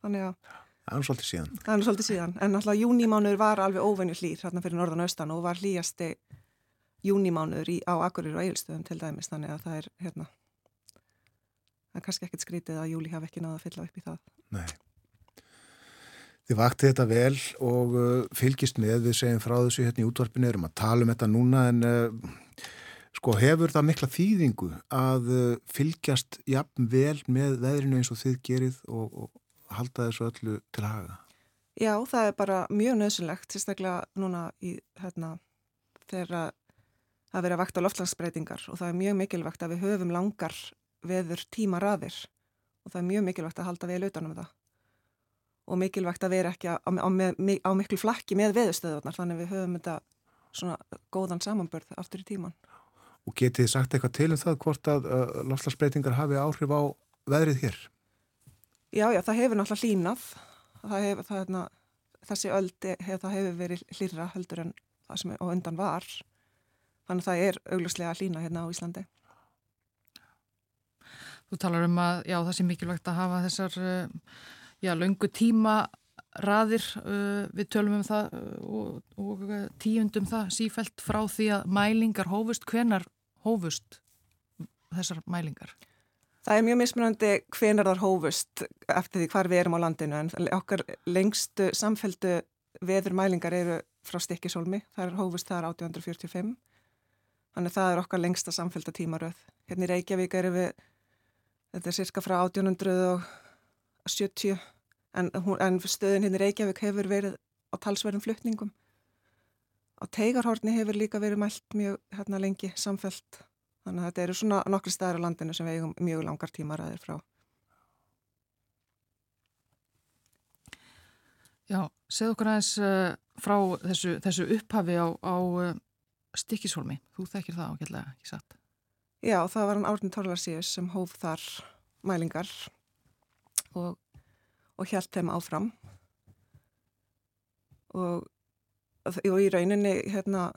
þannig að Það er svolítið síðan. Það er svolítið síðan, en náttúrulega júnimánuður var alveg óvenju hlýr hérna fyrir norðan og austan og var hlýjasti júnimánuður á Akureyri og Egilstöðum til dæmis, þannig að það er hérna, það er kannski ekkert skrítið að júli hafi ekki náða að fylla upp í það. Nei. Þið vakti þetta vel og uh, fylgist með, við segjum frá þessu hérna í útvarpinu, erum að tala um þetta núna en uh, sko hefur það mikla þýðingu að uh, fylgjast jafn vel með veðrinu eins og þið gerið og, og halda þessu öllu til haga? Já, það er bara mjög nöðsynlegt, sérstaklega núna í hérna þegar það verið að vakta loftlagsbreytingar og það er mjög mikilvægt að við höfum langar veður tíma raðir og það er mjög mikilvægt að halda vel utanum það. og mikilvægt að vera ekki á, á, á miklu flakki með veðustöðunar þannig við höfum þetta svona góðan samanbörð aftur í tíman. Og getið sagt eitthvað til um það hvort að uh, lofslagsbreytingar hafi áhrif á veðrið hér? Já, já, það hefur náttúrulega hlínað. Það hefur, það, na, þessi öldi, hef, það hefur verið hlýra heldur en það sem á undan var. Þannig að það er auglustlega hlína hérna á Íslandi. Þú talar um að já, það sé mikilvægt að hafa þessar uh, já, löngu tíma raðir, uh, við tölum um það uh, og, og tíundum það sífælt frá því að mælingar hófust, hvenar hófust þessar mælingar? Það er mjög mismunandi hvenar þar hófust eftir því hvar við erum á landinu en okkar lengstu samfældu veðurmælingar eru frá Stikkisólmi, það er hófust þar 1845 þannig það er okkar lengsta samfælda tímaröð. Hérna í Reykjavík eru við, þetta er cirka frá 1870 en, en stöðin hérna í Reykjavík hefur verið á talsverðum flutningum. Á teigarhorni hefur líka verið mælt mjög hérna lengi samfælt. Þannig að þetta eru svona nokkri staðar á landinu sem við eigum mjög langar tímaræðir frá. Já, segð okkur aðeins uh, frá þessu, þessu upphafi á, á uh, Stikkishólmi. Þú þekkir það ákveðlega, ekki satt? Já, það var hann Árni Torlarsíus sem hóf þar mælingar og og hjælt þeim áfram og, og í rauninni hérna,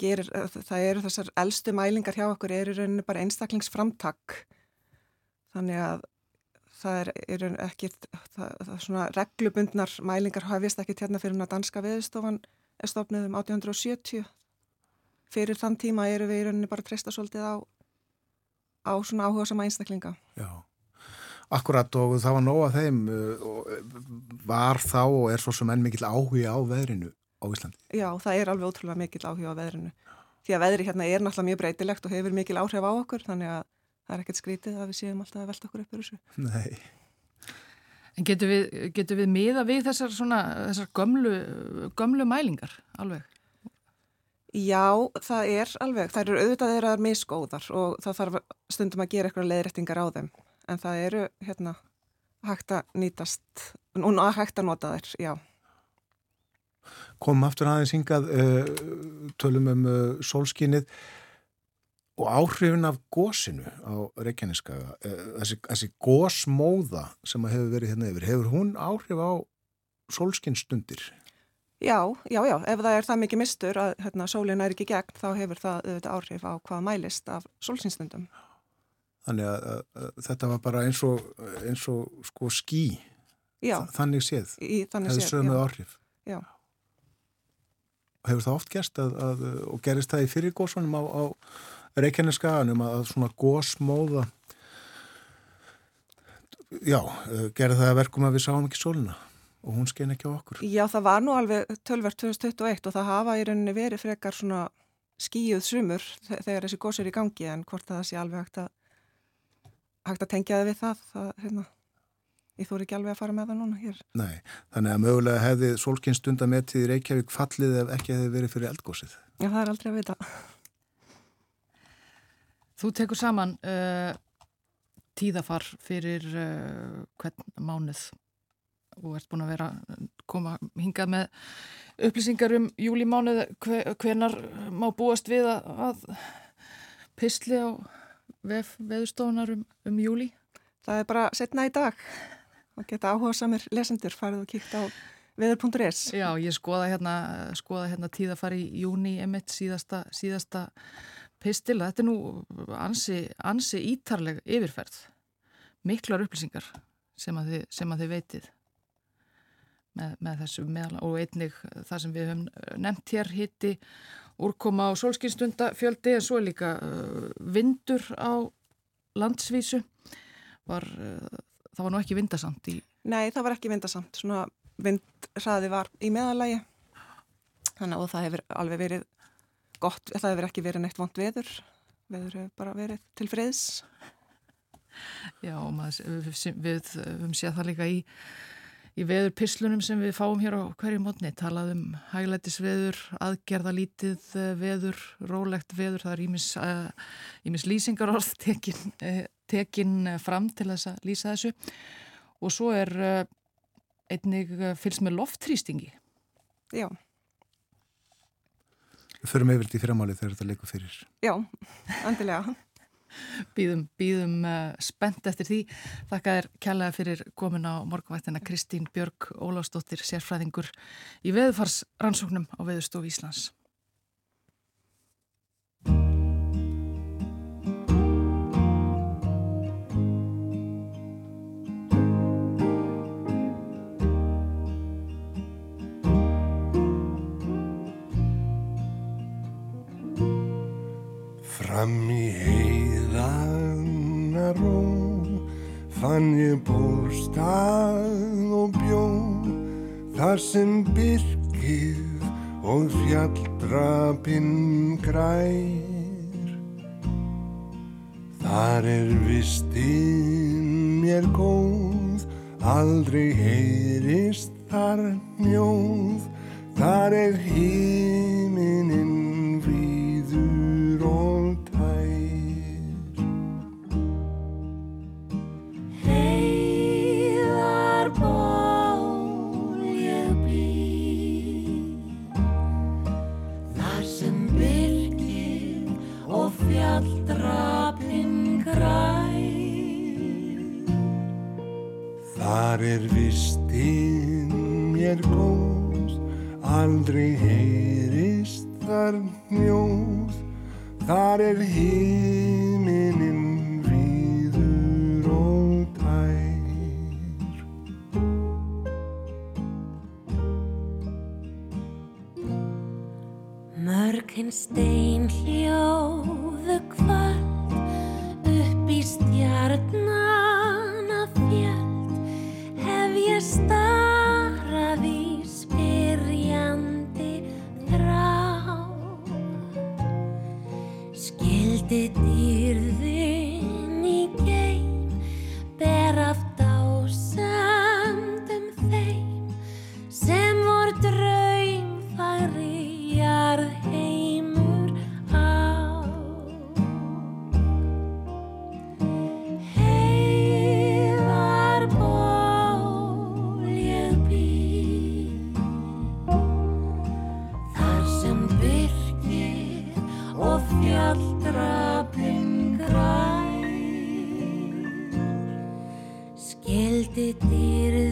gerir, það eru þessar eldstu mælingar hjá okkur er í rauninni bara einstaklingsframtak. Þannig að það er, er ekki það, það er svona reglubundnar mælingar hafist ekki hérna fyrir að danska veðustofan er stofnuð um 1870 fyrir þann tíma eru við í rauninni bara treysta svolítið á á svona áhuga sama einstaklinga. Já. Akkurat og það var nóga þeim uh, var þá og er svo sem enn mikill áhuga á veðrinu á Íslandi. Já, það er alveg ótrúlega mikill áhuga á veðrinu. Því að veðri hérna er náttúrulega mjög breytilegt og hefur mikil áhrif á okkur þannig að það er ekkert skrítið að við séum alltaf að velta okkur upp úr þessu. Nei. En getur við, getur við miða við þessar, svona, þessar gömlu, gömlu mælingar alveg? Já, það er alveg. Það eru auðvitað þeirra miskóðar og það þarf stundum að gera eitthvað leðrættingar á þeim en það eru hérna hægt að nýtast og hægt að nota þér, já. Komum aftur aðeins hingað, uh, tölum um uh, sólskinnið og áhrifin af gósinu á Reykjaneskaga, uh, þessi, þessi gósmóða sem hefur verið hérna yfir, hefur hún áhrif á sólskinnstundir? Já, já, já, ef það er það mikið mistur að hérna, sólinn er ekki gegn þá hefur það auðvitað áhrif á hvað mælist af sólskinnsstundum. Þannig að, að, að þetta var bara eins og, eins og sko skí, já, þannig séð, þannig hefði sömuð áhrif. Já. Hefur það oft gerst að, og gerist það í fyrir góðsvonum á, á Reykjaneskaganum að svona góðsmóða, já, gerði það verkum að við sáum ekki sóluna og hún skein ekki á okkur. Já, það var nú alveg tölvert 2021 og það hafa í rauninni verið frekar svona skíuð sumur þegar þessi góðs er í gangi en hvort það sé alveg hægt að hægt að tengja það við það, það hérna, ég þóri ekki alveg að fara með það núna hér. Nei, þannig að mögulega hefði solskynnstunda með til Reykjavík fallið ef ekki hefði verið fyrir eldgósið. Já, það er aldrei að vita. Þú tekur saman uh, tíðafar fyrir uh, hvern mánuð og ert búin að vera uh, koma hingað með upplýsingar um júlimánuð hver, hvernar má búast við að, að pysli á vef, veðustofunar um, um júli? Það er bara setna í dag og geta áhuga samir lesendur farið og kíkt á veður.is Já, ég skoða hérna, skoða hérna tíðafari í júni emitt síðasta, síðasta pistil. Þetta er nú ansi, ansi ítarleg yfirferð. Miklar upplýsingar sem að þið, sem að þið veitið með, með þessu meðal og einnig það sem við höfum nefnt hér hitti úrkoma á solskinstunda fjöldi en svo líka uh, vindur á landsvísu var, uh, það var nú ekki vindasamt í Nei, það var ekki vindasamt. Svona vindræði var í meðalagi þannig að það hefur alveg verið gott, það hefur ekki verið neitt vond veður. Veður hefur bara verið til friðs. Já, maður, við höfum séð það líka í í veður pislunum sem við fáum hér á hverju mótni talað um hæglætisveður, aðgerðalítið eh, veður, rólegt veður, það er ímis, eh, lýsingarorð tekin, eh, tekin fram til þess að lýsa þessu og svo er einnig uh, fylgst með loftrýstingi. Já. Við förum yfir þetta í fyrramáli þegar þetta leikur fyrir. Já, andilega. Býðum, býðum uh, spennt eftir því. Þakka þér kjallaði fyrir komin á morgunvættina Kristín Björg Ólásdóttir, sérfræðingur í veðufarsrannsóknum á Veðustof Íslands. Fram í heiðana ró fann ég bústað og bjó þar sem byrkið og fjalldrapinn grær. Þar er vistinn mér góð, aldrei heyrist þar njóð, þar er hímininn Þar er vistinn mér góð, aldrei heyrist þar njóð, þar er hímininn víður og tær. Mörgin stein hljóðu kvöld upp í stjarnana skildi og fjalldrapinn græn. Skildi dýrðin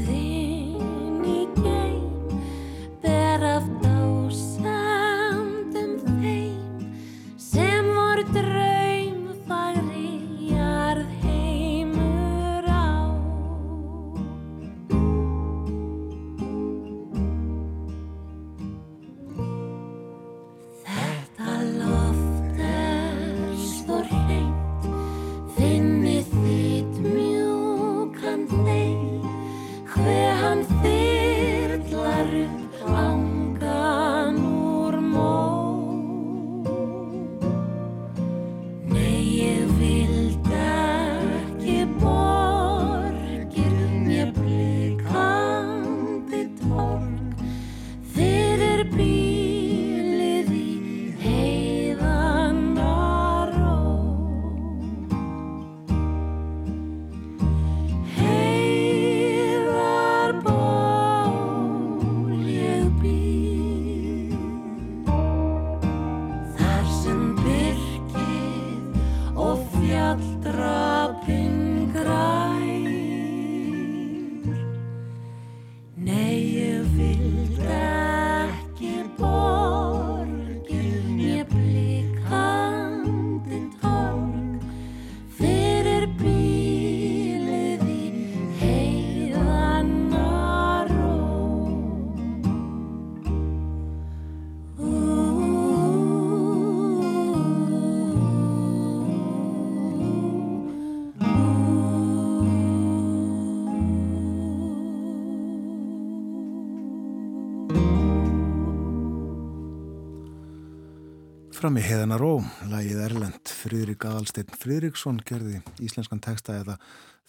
Fram í heðana ró, lagið Erlend, Friðrik Aðalsteinn Friðriksson gerði íslenskan texta eða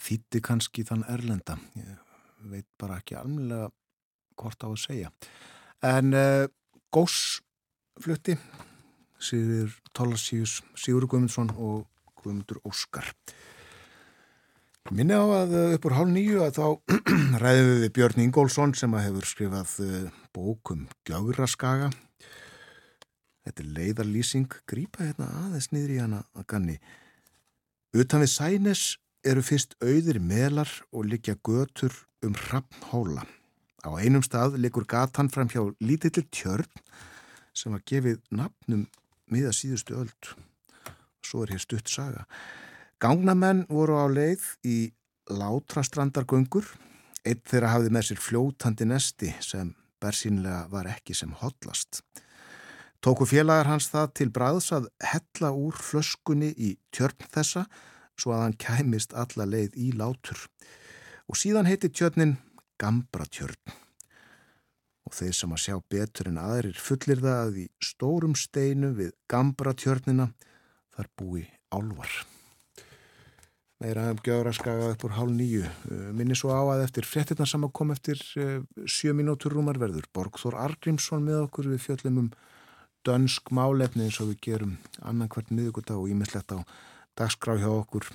þýtti kannski þann Erlenda. Ég veit bara ekki alveg hvort á að segja. En uh, Gós flutti, Sigur Tólasíus, Sigur Guðmundsson og Guðmundur Óskar. Minni á að uh, upp úr hálf nýju að þá ræðum við Björn Ingólfsson sem að hefur skrifað uh, bókum Gjáraskaga. Þetta er leiðarlýsing, grípa hérna aðeins niður í hana að ganni. Utan við Sænes eru fyrst auðir melar og liggja götur um hrappnhóla. Á einum stað liggur gatan fram hjá lítillir tjörn sem var gefið nafnum miða síðustu öld. Svo er hér stutt saga. Gangnamenn voru á leið í látrastrandargöngur. Eitt þeirra hafði með sér fljótandi nesti sem bersýnlega var ekki sem hotlast. Tóku félagar hans það til bræðs að hella úr flöskunni í tjörn þessa svo að hann kæmist alla leið í látur. Og síðan heiti tjörnin Gambratjörn. Og þeir sem að sjá betur en aðrir fullir það að í stórum steinu við Gambratjörnina þar búi álvar. Meira um gjöðraskaga upp úr hálf nýju. Minni svo á að eftir fréttina sem að kom eftir sjö mínútur rúmarverður. Borgþór Argrímsson með okkur við fjöllum um dönsk málefni eins og við gerum annan hvert miðugudag og ímislegt á dagskrá hjá okkur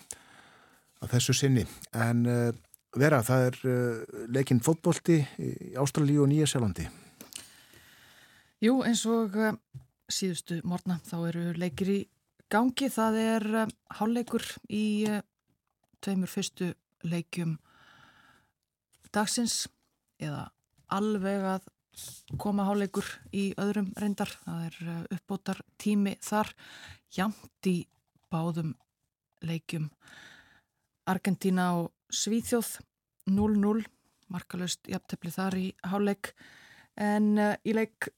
á þessu sinni. En uh, vera, það er uh, leikinn fótbolti í Ástralíu og Nýjasjálandi. Jú, eins og uh, síðustu morgna þá eru leikir í gangi. Það er hálfleikur í tveimur fyrstu leikjum dagsins eða alveg að koma hálfleikur í öðrum reyndar. Það er uppbótar tími þar, jamt í báðum leikjum. Argentina og Svíþjóð 0-0, markalöst jafntefni þar í hálfleik. En uh, í leik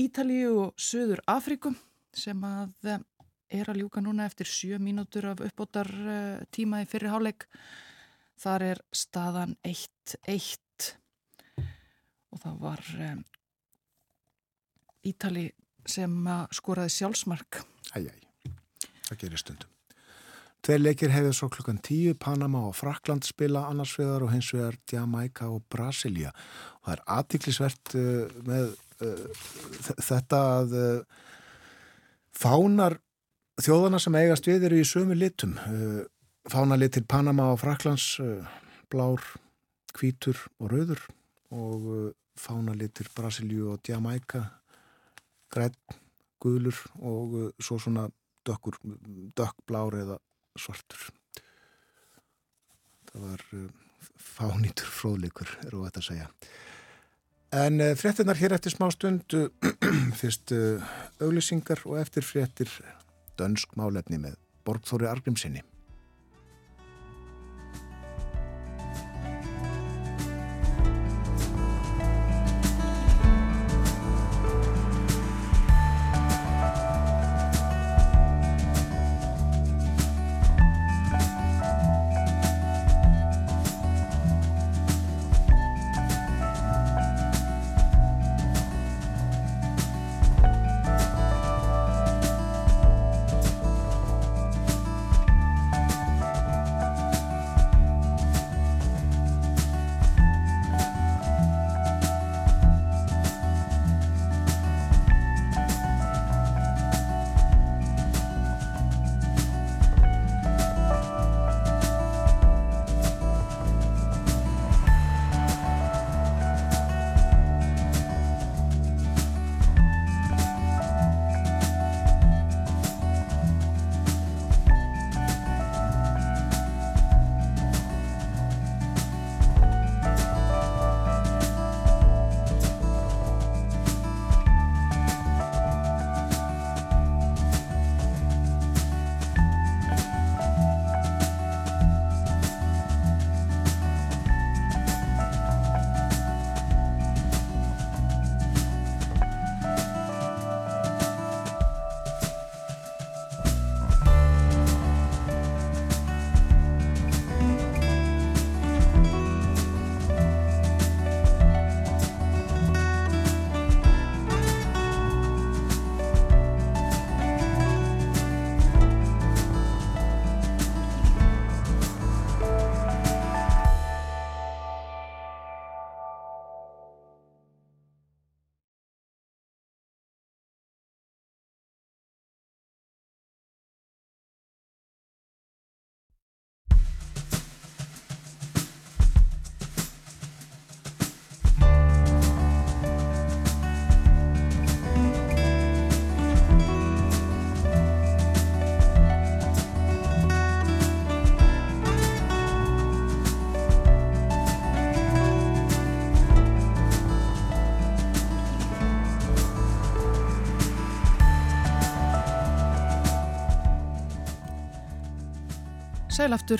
Ítalíu og Suður Afrikum sem að uh, er að ljúka núna eftir 7 mínútur af uppbótar tíma í fyrri hálfleik. Þar er staðan 1-1 og það var um, Ítali sem skoraði sjálfsmark. Æjæj, það gerir stundum. Tveir leikir hefur svo klukkan 10, Panama og Frakland spila annars vegar og hins vegar Jamaica og Brasilia. Og það er aðtiklisvert uh, með uh, þetta að uh, fánar þjóðana sem eigast við eru í sömu litum. Fánalitir Panama og Fraklands, blár, kvítur og rauður og fánalitir Brasilíu og Jamaica, græn, guðlur og svo svona dökkur, dökkblár eða svartur. Það var fánýtur fróðleikur, eru þetta að segja. En fréttinar hér eftir smá stund, fyrst auglýsingar og eftir fréttir dönsk málefni með Borgþóri Argrimsinni. Sæl aftur,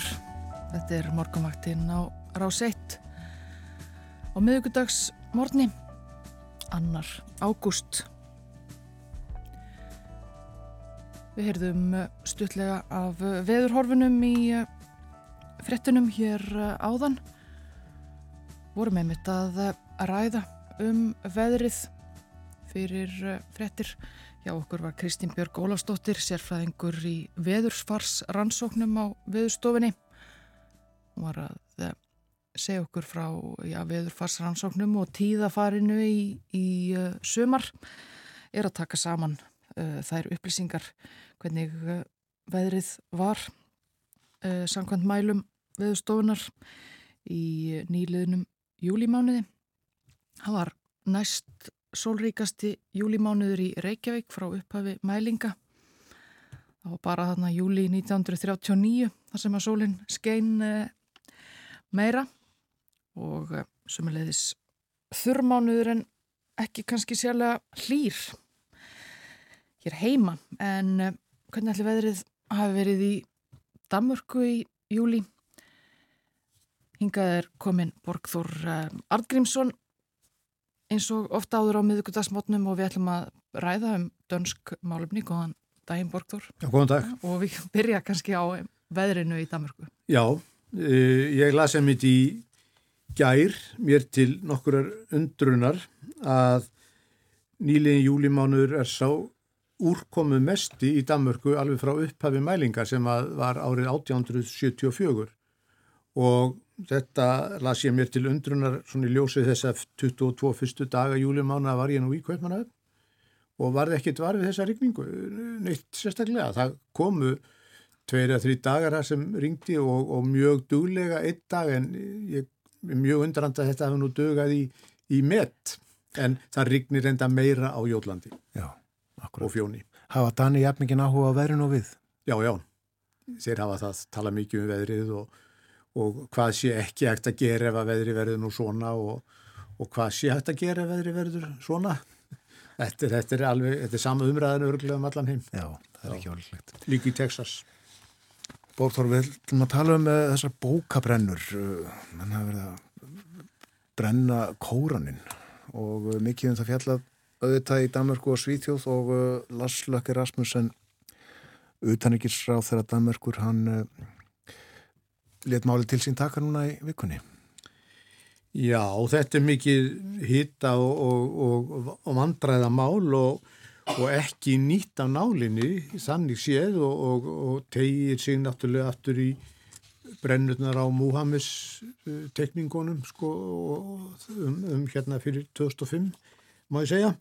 þetta er morgunvaktinn á Rás 1 á miðugudags morgni, annar ágúst. Við heyrðum stuttlega af veðurhorfunum í frettunum hér áðan. Vorum einmitt að ræða um veðrið fyrir frettir. Já, okkur var Kristín Björg Ólafsdóttir, sérfræðingur í veðursfars rannsóknum á veðurstofinni. Hún var að segja okkur frá já, veðurfars rannsóknum og tíðafarinu í, í uh, sömar. Er að taka saman uh, þær upplýsingar hvernig uh, veðrið var samkvæmt mælum veðurstofunar í nýliðnum júlimániði. Það var næst sólríkasti júlimánuður í Reykjavík frá upphafi mælinga. Það var bara þarna júli 1939 þar sem að sólinn skein eh, meira og eh, sumulegðis þurrmánuður en ekki kannski sérlega hlýr hér heima en eh, hvernig ætli veðrið hafi verið í Damurku í júli hingað er komin Borgþór Artgrímsson eins og ofta áður á miðugudagsmotnum og við ætlum að ræða um dönsk málumni, góðan daginn Borgþór. Já, góðan dag. Og við byrja kannski á veðrinu í Danmarku. Já, uh, ég lasi að mitt í gær mér til nokkurar undrunar að nýliðin júlimánuður er sá úrkomu mesti í Danmarku alveg frá upphafi mælingar sem var árið 1874 og Þetta las ég mér til undrunar svona í ljósið þess að 22 fyrstu daga júlimána var ég nú í Kaupmannöf og varði ekkert varfið þessa rigningu neitt sérstaklega. Það komu tveir eða þrý dagar þar sem ringdi og, og mjög duglega einn dag en ég er mjög undrand að þetta hefði nú dugað í, í met en það rignir enda meira á Jólandi já, og fjóni. Hafa Dani jafningin áhuga á veðrinu og við? Já, já. Þeir hafa það tala mikið um veðrið og og hvað sé ekki hægt að gera ef að veðri verður nú svona og, og hvað sé hægt að gera ef veðri verður svona. Þetta, þetta er alveg, þetta er sama umræðinu örglega um allan heim. Já, það er ekki alveg. Líki í Texas. Bórþór, við ætlum að tala um uh, þessar bókabrennur. Menn hafa verið að brenna kóraninn og uh, mikið um það fjallað auðvitað í Danmarku og Svíþjóð og uh, Lars Lökke Rasmussen utanrikiðsráð þegar Danmarkur hann let máli til sín taka núna í vikunni? Já, þetta er mikið hitta og, og, og, og vandræða mál og ekki nýtt af nálinni, þannig séð og tegir sig náttúrulega aftur í brennurnar á Múhammes uh, tekningunum sko, um, um hérna fyrir 2005 má ég segja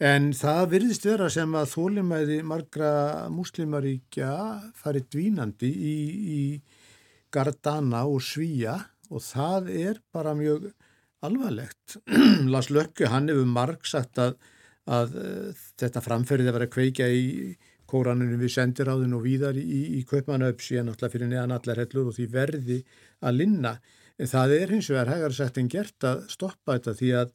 en það virðist vera sem að þólimæði margra muslimaríkja farið dvínandi í, í Gardana og Svíja og það er bara mjög alvarlegt. Lars Lökke, hann hefur marg sagt að, að uh, þetta framferðið að vera kveikja í kóraninu við sendiráðin og víðar í, í, í Kaupmannaupp síðan alltaf fyrir neðan allar hellur og því verði að linna. En það er hins vegar hægar sagt en gert að stoppa þetta því að,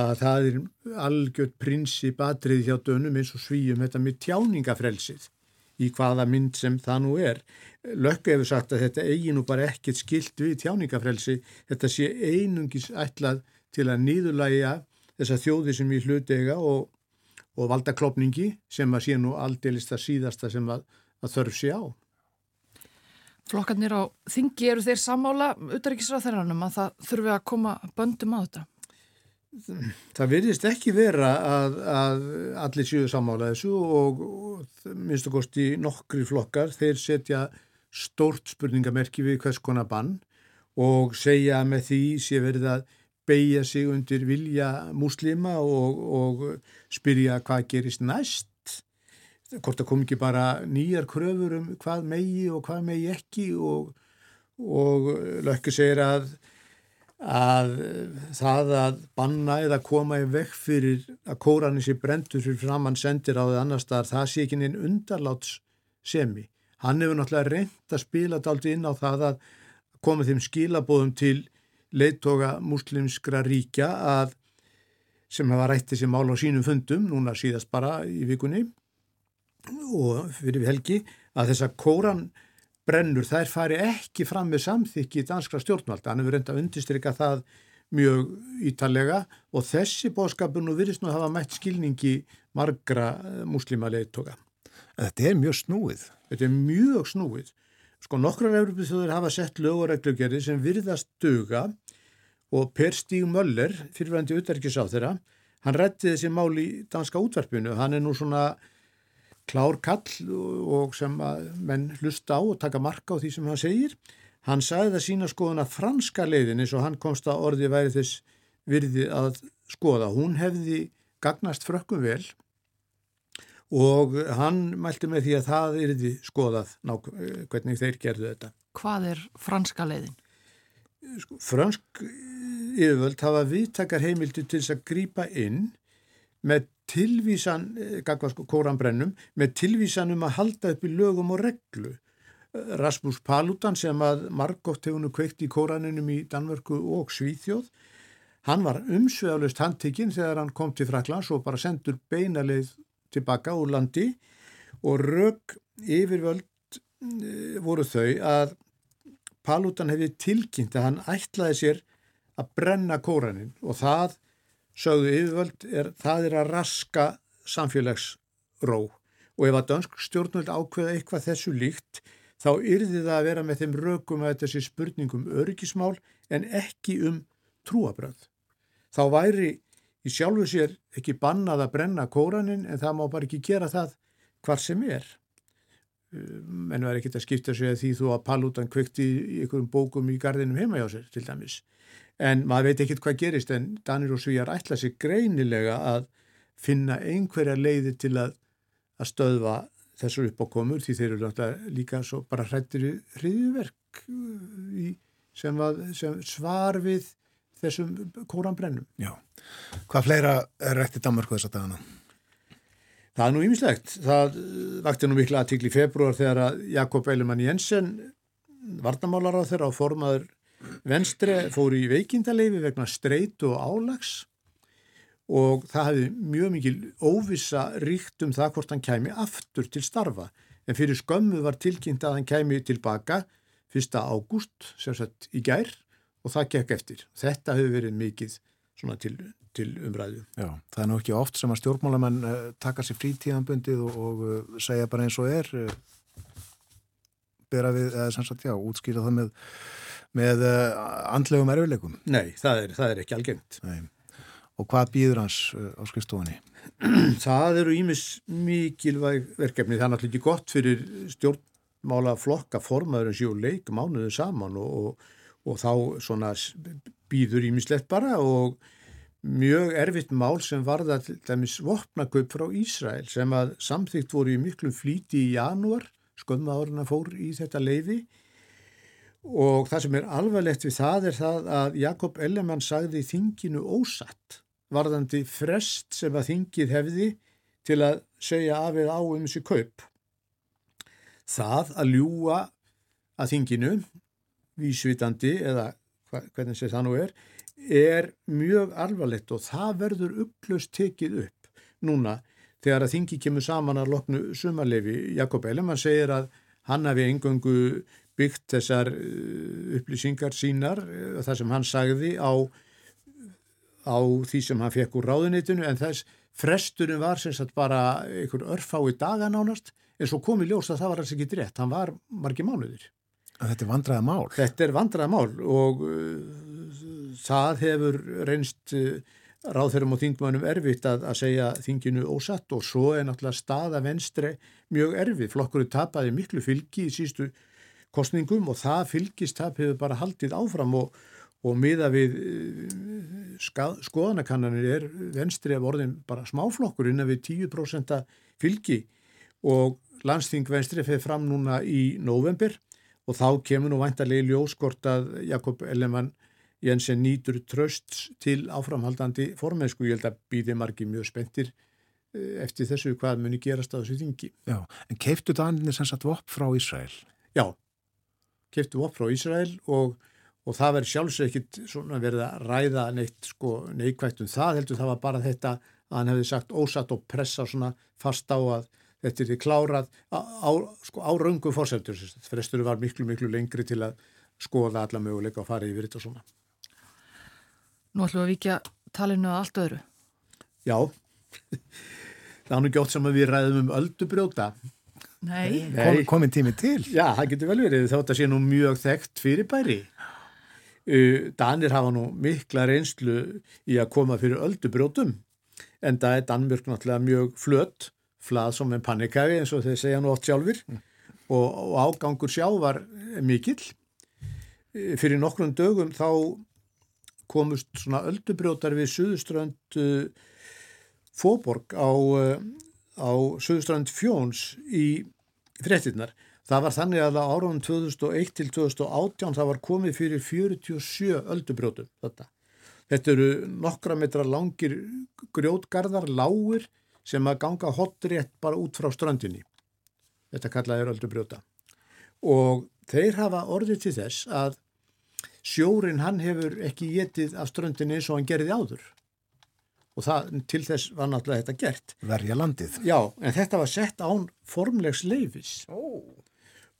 að það er algjört prinsip atrið hjá dönum eins og svíjum þetta með tjáningafrelsið í hvaða mynd sem það nú er. Lökku hefur sagt að þetta eigi nú bara ekkert skilt við tjáningafrelsi, þetta sé einungis ætlað til að nýðulæja þessa þjóði sem við hlutega og, og valda klopningi sem að sé nú aldeilist að síðasta sem að, að þörf sé á. Flokkarnir á þingi eru þeir samála utaríkisráþæranum að það þurfi að koma böndum á þetta? Það virðist ekki vera að, að allir séu samála þessu og, og minnst og kosti nokkri flokkar þeir setja stórt spurningamerki við hvers konar bann og segja með því sé verið að beigja sig undir vilja muslima og, og spyrja hvað gerist næst. Hvort það kom ekki bara nýjar kröfur um hvað megi og hvað megi ekki og, og lökku segir að að það að banna eða koma í vekk fyrir að kóranin sé brendur fyrir framann sendir á því annar staðar, það sé ekki einn undarláts semi. Hann hefur náttúrulega reynd að spila daldi inn á það að koma þeim skilabóðum til leittoga muslimskra ríkja að sem hefa rætt þessi mál á sínum fundum, núna síðast bara í vikunni og fyrir helgi, að þessa kóran brennur þær fari ekki fram með samþykki danskra stjórnvalda. Hann hefur reynda að undistrykka það mjög ítalega og þessi bóðskapur nú virðist nú hafa mætt skilningi margra muslima leittoga. Þetta er mjög snúið. Þetta er mjög snúið. Sko nokkrar Európið þjóður hafa sett lög og reglugjörði sem virðast duga og Per Stíg Möller, fyrirvændi utverkis á þeirra, hann rétti þessi mál í danska útverfinu. Hann er nú svona klár kall og sem menn hlusta á og taka marka á því sem hann segir. Hann sagði það sína skoðun að franska leiðin eins og hann komst að orði væri þess virði að skoða. Hún hefði gagnast frökkum vel og hann mælti með því að það erði skoðað nák hvernig þeir gerðu þetta. Hvað er franska leiðin? Sko, fransk yfirvöld hafa viðtakar heimildi til þess að grýpa inn með tilvísan, gagvað sko kóranbrennum, með tilvísan um að halda upp í lögum og reglu. Rasmus Paludan sem að margótt hefunu kveikt í kóraninum í Danmörku og Svíþjóð, hann var umsveðalust handtikinn þegar hann kom til Fraklands og bara sendur beinaleið tilbaka úr landi og rauk yfirvöld voru þau að Paludan hefði tilkynnt að hann ætlaði sér að brenna kóranin og það sögðu yfirvöld, er, það er að raska samfélagsró og ef að dansk stjórnvöld ákveða eitthvað þessu líkt þá yrði það að vera með þeim rökum að sé spurningum öryggismál en ekki um trúabröð. Þá væri í sjálfu sér ekki bannað að brenna kóranin en það má bara ekki gera það hvar sem er. Menn var ekki að skipta sig að því þú að Paludan kvekti í einhverjum bókum í gardinum heima hjá sér til dæmis. En maður veit ekkit hvað gerist en Danir og Svíjar ætla sig greinilega að finna einhverja leiði til að, að stöðva þessar uppákomur því þeir eru líka bara hrættir hriðverk sem, sem svar við þessum kóranbrennum. Já. Hvað fleira er rætt í Danmarku þess að dagana? Það er nú ýmislegt. Það vakti nú miklu aðtíkli í februar þegar að Jakob Eilemann Jensen varnamálar á þeirra á formaður Venstre fór í veikindaleifi vegna streytu og álags og það hefði mjög mikil óvisa ríkt um það hvort hann kæmi aftur til starfa en fyrir skömmu var tilkynnt að hann kæmi tilbaka 1. ágúst sérsett í gær og það gekk eftir. Þetta hefur verið mikið til, til umræðu. Já, það er nú ekki oft sem að stjórnmálamenn uh, taka sér frítíðanbundið og, og uh, segja bara eins og er uh, bera við, eða sem sagt, já, útskýra það með, með andlegum erfileikum. Nei, það er, það er ekki algengt. Nei. Og hvað býður hans á skrifstofunni? Það eru ímis mikilvæg verkefni. Það er náttúrulega ekki gott fyrir stjórnmála flokka formaður sjú leik mánuðu saman og, og og þá svona býður ímislegt bara og mjög erfitt mál sem varða til dæmis vopnakaup frá Ísrael sem að samþygt voru í miklu flíti í janúar, skömmu áruna fór í þetta leiði og það sem er alvarlegt við það er það að Jakob Ellemann sagði þinginu ósatt varðandi frest sem að þingið hefði til að segja af eða á um þessi kaup. Það að ljúa að þinginu vísvitandi eða hvernig sé það nú er, er mjög alvarlegt og það verður upplöst tekið upp núna þegar að þingi kemur saman að loknu sumarlefi. Jakob Ellemann segir að hann hafi engöngu byggt þessar uh, upplýsingar sínar, uh, það sem hann sagði á, á því sem hann fekk úr ráðunitinu en þess fresturinn var sem sagt bara einhver örfái dagan ánast en svo kom í ljós að það var alls ekki drétt, hann var margi mánuðir. Þetta er vandraða mál. Þetta er vandraða mál og uh, það hefur reynst uh, ráðherrum og þingmannum erfitt að, að segja þinginu ósatt og svo er náttúrulega staða venstre mjög erfið. Flokkurinn tapaði miklu fylgi í sístu kostningum og það fylgistap hefur bara haldið áfram og, og miða við uh, skoðanakannanir er venstri af orðin bara smáflokkur innan við 10% fylgi og landsþing venstri fyrir fram núna í november og þá kemur nú vantarlega í ljóskort að Jakob Ellemann Jensen nýtur tröst til áframhaldandi formensku. Ég held að býði margi mjög spentir eh, eftir þessu hvað muni gerast á þessu þingi. Já, en keiftu Danir sem sagt vopp frá Ísrael? Já, keiftu vopp frá Ísrael og, og það verður sjálfsög ekkit svona verið að ræða neitt sko neikvægt um það heldur það var bara þetta að hann hefði sagt ósatt og pressa svona fast á að þetta er því klárað á, á, sko, á raungum fórsendur. Frestur var miklu, miklu lengri til að skoða alla möguleika og fara yfir þetta svona. Nú ætlum við að vikja talinu að allt öðru. Já, það er nú gjótt sem að við ræðum um öldubrjóta. Nei. Kom, komin tími til. Já, það getur vel verið þótt að sé nú mjög þekkt fyrirbæri. Uh, Danir hafa nú mikla reynslu í að koma fyrir öldubrjótum en það er Danmjörg náttúrulega mjög flött, flað som en panikæfi eins og þeir segja nú oft sjálfur og, og ágangur sjá var mikill. Uh, fyrir nokkrum dögum þá komust svona öldubrjótar við Suðuströnd uh, Fóborg á, á Suðuströnd Fjóns í fréttinnar. Það var þannig að á árunum 2001 til 2018 það var komið fyrir 47 öldubrjótum þetta. Þetta eru nokkra metra langir grjótgarðar, lágur sem að ganga hotrétt bara út frá strandinni. Þetta kallaði öldubrjóta. Og þeir hafa orðið til þess að sjórin hann hefur ekki getið af strandinni eins og hann gerði áður. Og það, til þess var náttúrulega þetta gert. Verja landið. Já, en þetta var sett án formlegs leifis. Oh.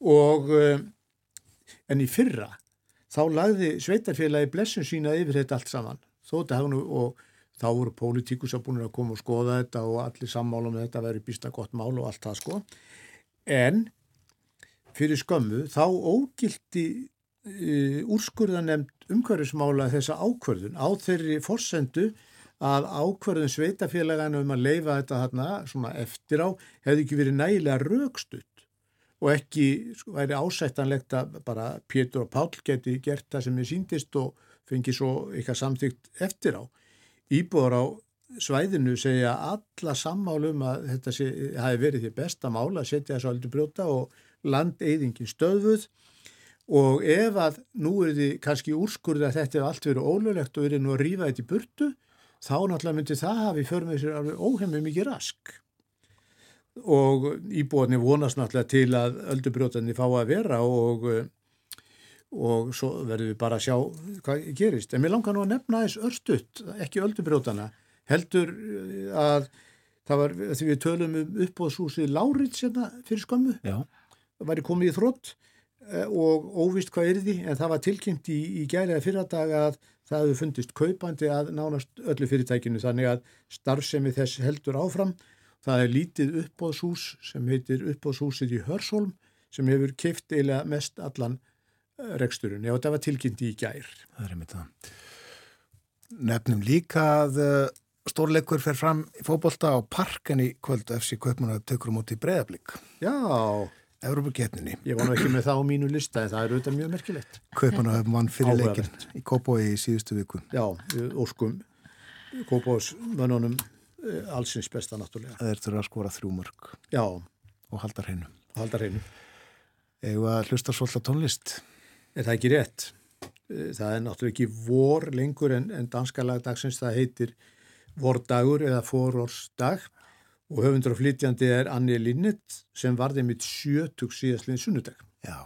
Og um, en í fyrra þá lagði sveitarfélagi blessun sína yfir þetta allt saman. Þótt að hann og þá voru pólitíkus að búin að koma og skoða þetta og allir sammála með þetta verið býsta gott mál og allt það sko. En fyrir skömmu þá ógildi uh, úrskurðanemnd umhverfismála þessa ákvörðun á þeirri forsendu að ákvörðun sveitafélagana um að leifa þetta þarna svona eftir á hefði ekki verið nægilega raukstutt og ekki sko, væri ásættanlegt að bara Pétur og Pál geti gert það sem er síndist og fengi svo eitthvað samþygt eftir á. Íbúður á svæðinu segja alla sammálum að þetta sé, hafi verið því besta mála að setja þessu aldrei brjóta og landeyðingin stöðuð og ef að nú er því kannski úrskurði að þetta er allt verið ólulegt og verið nú að rýfa þetta í burtu þá náttúrulega myndi það hafi för með sér alveg óhemmið mikið rask. Og íbúinni vonast náttúrulega til að öldubrjóðinni fá að vera og, og svo verðum við bara að sjá hvað gerist. En mér langar nú að nefna þess örstutt, ekki öldubrjóðana, heldur að það var, því við tölum um uppbóðshúsið Lárit sérna fyrir skömmu, það væri komið í þrótt og óvist hvað er því, en það var tilkynnt í, í gæriða fyrradag að það hefur fundist kaupandi að nánast öllu fyrirtækinu þannig að starfsemi þess heldur áfram Það er lítið uppbóðshús sem heitir uppbóðshúsið í Hörsholm sem hefur keift eiginlega mest allan reksturinn. Já, þetta var tilkynnti í gær. Það er einmitt það. Nefnum líka að stórleikur fer fram í fókbólta á parken í kvöld FC Kaupmann að tökur um út í breðablík. Já. Európa-getninni. Ég nú ekki með það á mínu lista en það er auðvitað mjög merkilegt. Kaupmann að mann fyrir leikin í Kópói í síðustu viku. Já, óskum Kópós mönnunum allsins besta náttúrulega. Það er þurfa að skora þrjú mörg. Já. Og halda hreinu. Og halda hreinu. Eða hlusta svolítið tónlist. Er það ekki rétt? Það er náttúrulega ekki vor lengur en, en danska lagdagsins. Það heitir vordagur eða forórsdag og höfundur og flytjandi er Anni Linnet sem varði mitt sjötug síðastlinn sunnudag. Já.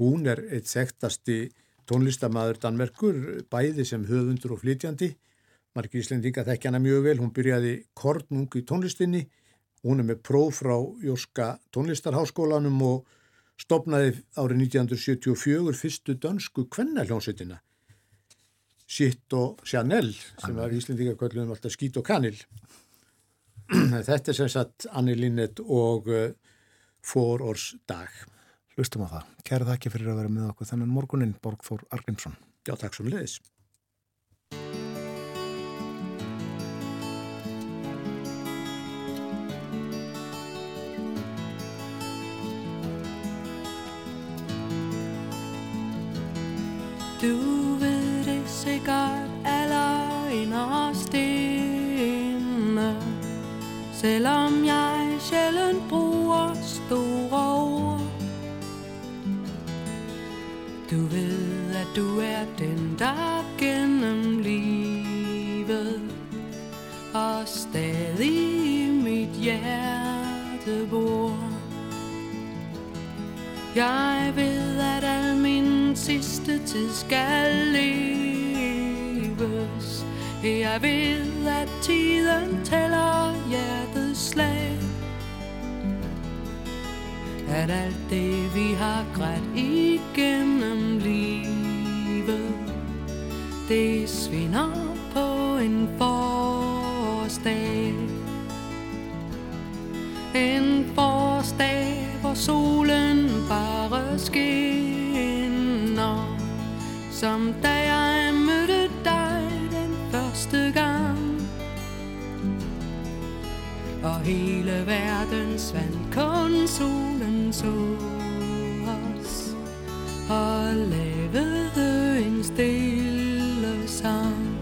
Hún er eitt þekktasti tónlistamæður Danmerkur, bæði sem höfundur og flytjandi Margir Íslendinga þekkja hana mjög vel, hún byrjaði kornung í tónlistinni, hún er með próf frá Jóska tónlistarháskólanum og stopnaði árið 1974 fyrstu dönsku kvennaljónsettina, Sitt og Chanel, sem var Íslendinga kvöldunum alltaf Skít og Kanil. Þetta er sem sagt Anni Linnet og uh, Fórórs dag. Hlustum á það. Kæra þakki fyrir að vera með okkur þennan morgunin, Borgþór Argrímsson. Já, takk svo með þess. Du ved det sikkert Selvom jeg sjældent bruger store ord. Du ved, at du er den, der gennem livet Og stadig i mit hjerte bor. Jeg ved, at al min sidste tid skal leve jeg ved, at tiden tæller hjertets slag. At alt det vi har grædt igennem livet Det svinder på en forårsdag. En forårsdag, hvor solen bare skinner Som da jeg Og hele verden svandt kun solen så os. Og lavede en stille sang.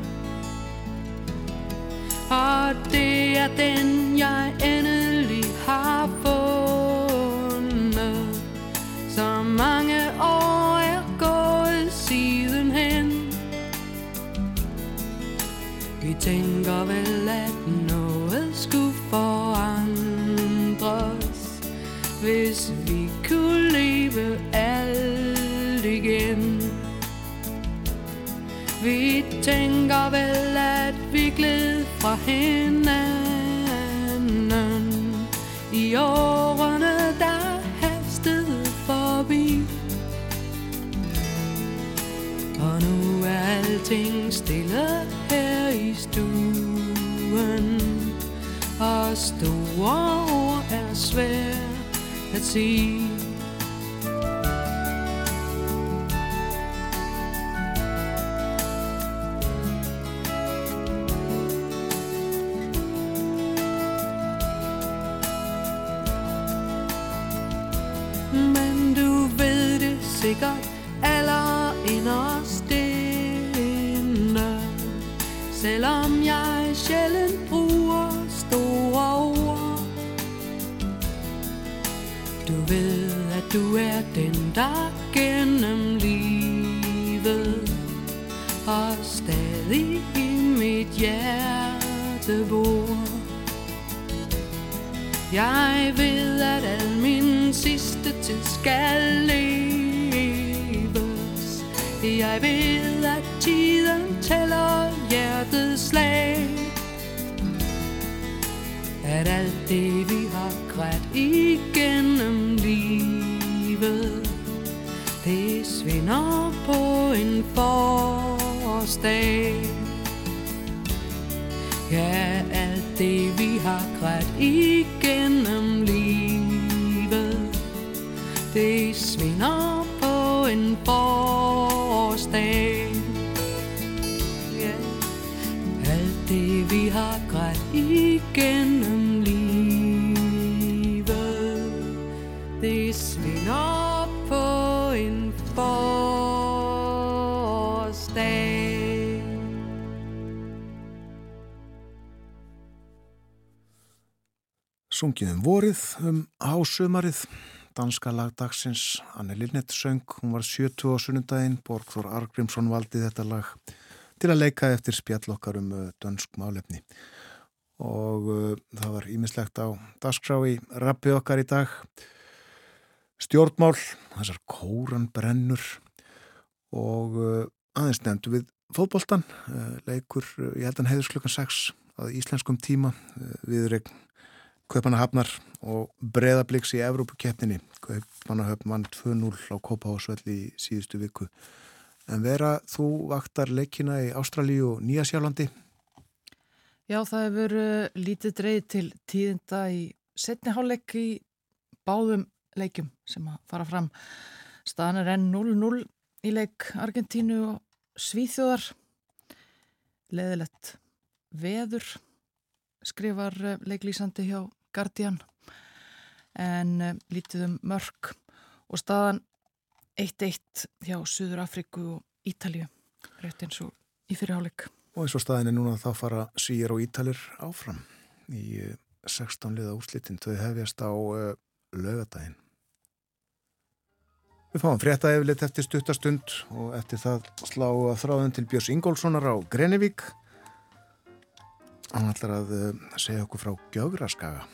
Og det er den jeg endelig har fundet. Så mange år er gået sidenhen. Vi tænker vel tænker vel at vi gled fra hinanden. I årene der hastede forbi. Og nu er alting stille her i stuen. Og store ord er svært at sige. Um vorið, um hásumarið, danska lagdagsins, Anne Lilnett söng, hún var 70 á sunnundaginn, Borgþór Argrímsson valdi þetta lag til að leika eftir spjallokkar um uh, dönsk málefni. Og uh, það var ímislegt á dagskrá í rappi okkar í dag. Stjórnmál, þessar kóran brennur og uh, aðeins nefndu við fótboltan, uh, leikur, uh, ég held að hann heiðurs klukkan 6 að íslenskum tíma uh, viðregn Kaupanahafnar og breðabliks í Evrópukeppninni. Kaupanahöfn vann 2-0 á Kópahásvell í síðustu viku. En vera, þú vaktar leikina í Ástralíu og Nýjasjálandi? Já, það hefur uh, lítið dreið til tíðinda í setniháleik í báðum leikum sem að fara fram. Staðan er enn 0-0 í leik Argentínu og Svíþjóðar. Leðilegt veður skrifar uh, leiklýsandi hjá Guardian en uh, lítið um mörg og staðan 1-1 hjá Suður Afriku og Ítalju rétt eins og í fyrirháleik. Og eins og staðin er núna þá fara Svíjar og Ítalir áfram í 16 liða úslitin. Þau hefjast á uh, lögadaginn. Við fáum frétta yfirleitt eftir stuttastund og eftir það slá að þráðun til Björns Ingólfssonar á Grenevík. Hann ætlar að uh, segja okkur frá Gjögraskaga.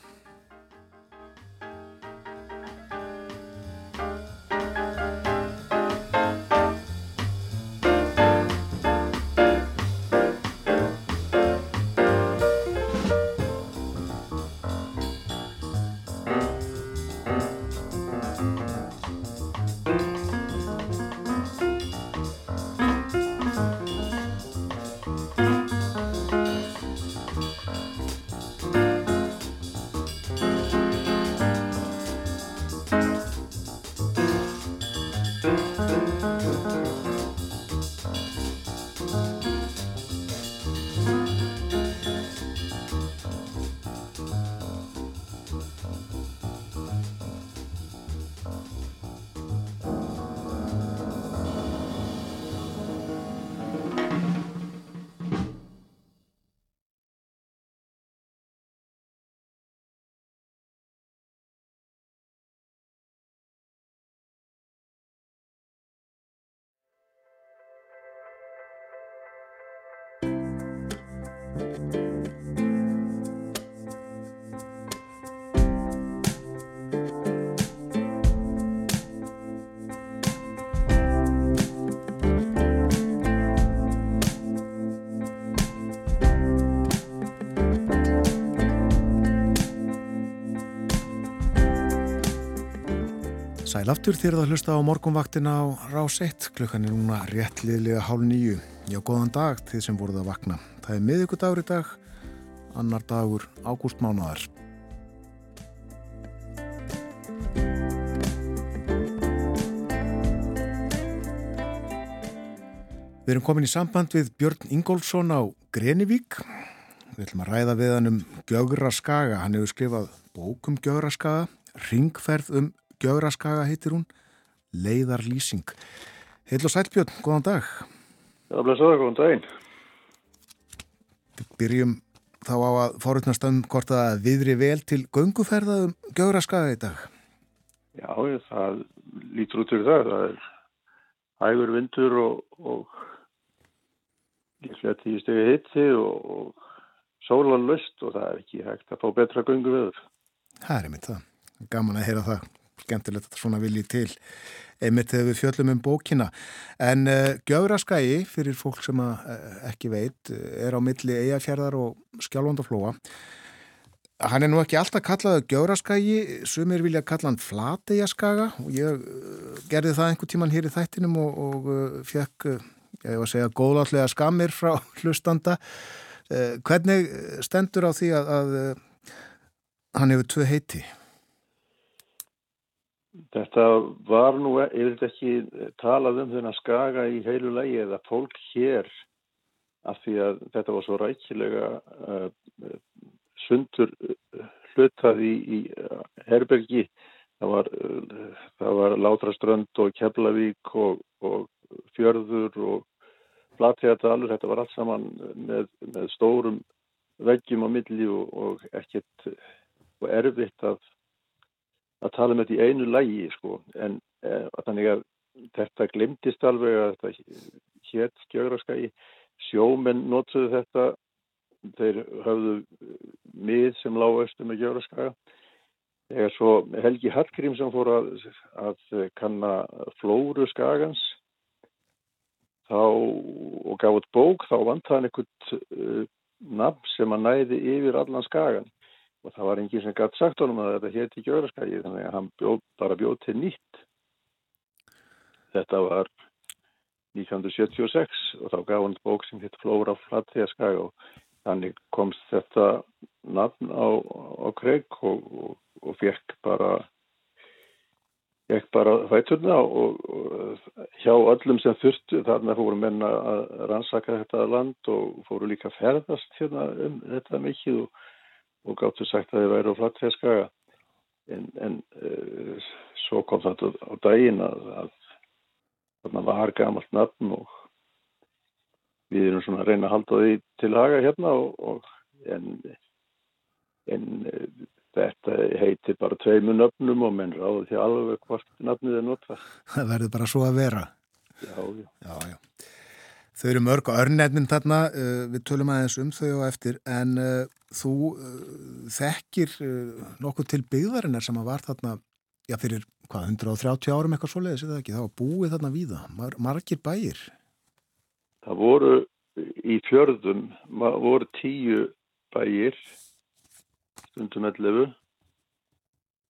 Sæl aftur þér að hlusta á morgunvaktina á Rás 1, klukkan er núna réttliðlega hálf nýju. Já, góðan dag þið sem voruð að vakna. Það er miðugudagur í dag, annar dagur ágústmánaðar. Við erum komin í samband við Björn Ingólfsson á Grenivík. Við ætlum að ræða við hann um Gjögra Skaga. Hann hefur skrifað bók um Gjögra Skaga, ringferð um Gjögraskaga heitir hún, leiðarlýsing. Heil og sælbjörn, góðan dag. Já, blessaður, góðan daginn. Byrjum þá á að forutnast um hvort að viðri vel til gönguferða um Gjögraskaga í dag. Já, það lítur út fyrir það. Það er hægur vindur og, og líklega tíu stegi hitti og, og sólan löst og það er ekki hægt að fá betra göngu viður. Það er einmitt það. Gaman að heyra það skemmtilegt að svona vilji til. Einmitt þegar við fjöllum um bókina. En uh, Gjögraskægi fyrir fólk sem uh, ekki veit er á milli eigafjörðar og skjálfandaflóa. Hann er nú ekki alltaf kallaðu Gjögraskægi sumir vilja kalla hann Flateiaskaga og ég uh, gerði það einhver tíman hér í þættinum og, og fekk ég var að segja góðallega skammir frá hlustanda. Hvernig stendur á því að, að hann hefur tvö heiti Þetta var nú yfir ekki talað um þennan skaga í heilu lægi eða fólk hér af því að þetta var svo rækilega uh, sundur hlutað í, í herbergi. Það var, uh, það var Látraströnd og Keflavík og, og Fjörður og Flathegadalur. Þetta var allt saman með, með stórum veggjum á milli og, og ekkert og erfitt að að tala með þetta í einu lægi sko. En e, þannig að þetta glimtist alveg að þetta hétt skjögraskægi sjómenn notuðu þetta. Þeir höfðu mið sem lág austum með skjögraskaga. Eða svo Helgi Hallgrímsson fór að, að kanna flóru skagans þá og gaf út bók þá vant hann einhvern uh, nafn sem að næði yfir allan skagan og það var enginn sem gætt sagt honum að þetta hétti Gjöraskagi þannig að hann bjóð, bara bjóð til nýtt. Þetta var 1976 og þá gaf hann bók sem hitt Flóra Flattegaskagi og þannig komst þetta nafn á, á Kreg og, og, og fekk bara fekk bara fæturna og, og hjá öllum sem þurftu þarna fóru menna að rannsaka þetta land og fóru líka ferðast hérna um þetta mikið og og gáttu sagt að þið væri á flattfjörskaga en, en uh, svo kom þetta á daginn að, að þarna var gamalt nafn og við erum svona að reyna að halda því til haga hérna og, og en, en uh, þetta heitir bara tveimu nöfnum og menn ráði því alveg hvort nafnið er notfært. Það verður bara svo að vera. Já, já. já, já. Þau eru mörg og örnefnin þarna, uh, við tölum aðeins um þau og eftir, en uh, þú uh, þekkir nokkuð til byggðarinnar sem að var þarna, já fyrir hvað, 130 árum eitthvað svoleiðis, eða ekki, það var búið þarna víða, Mar margir bæir. Það voru í fjörðum, voru tíu bæir, stundum 11,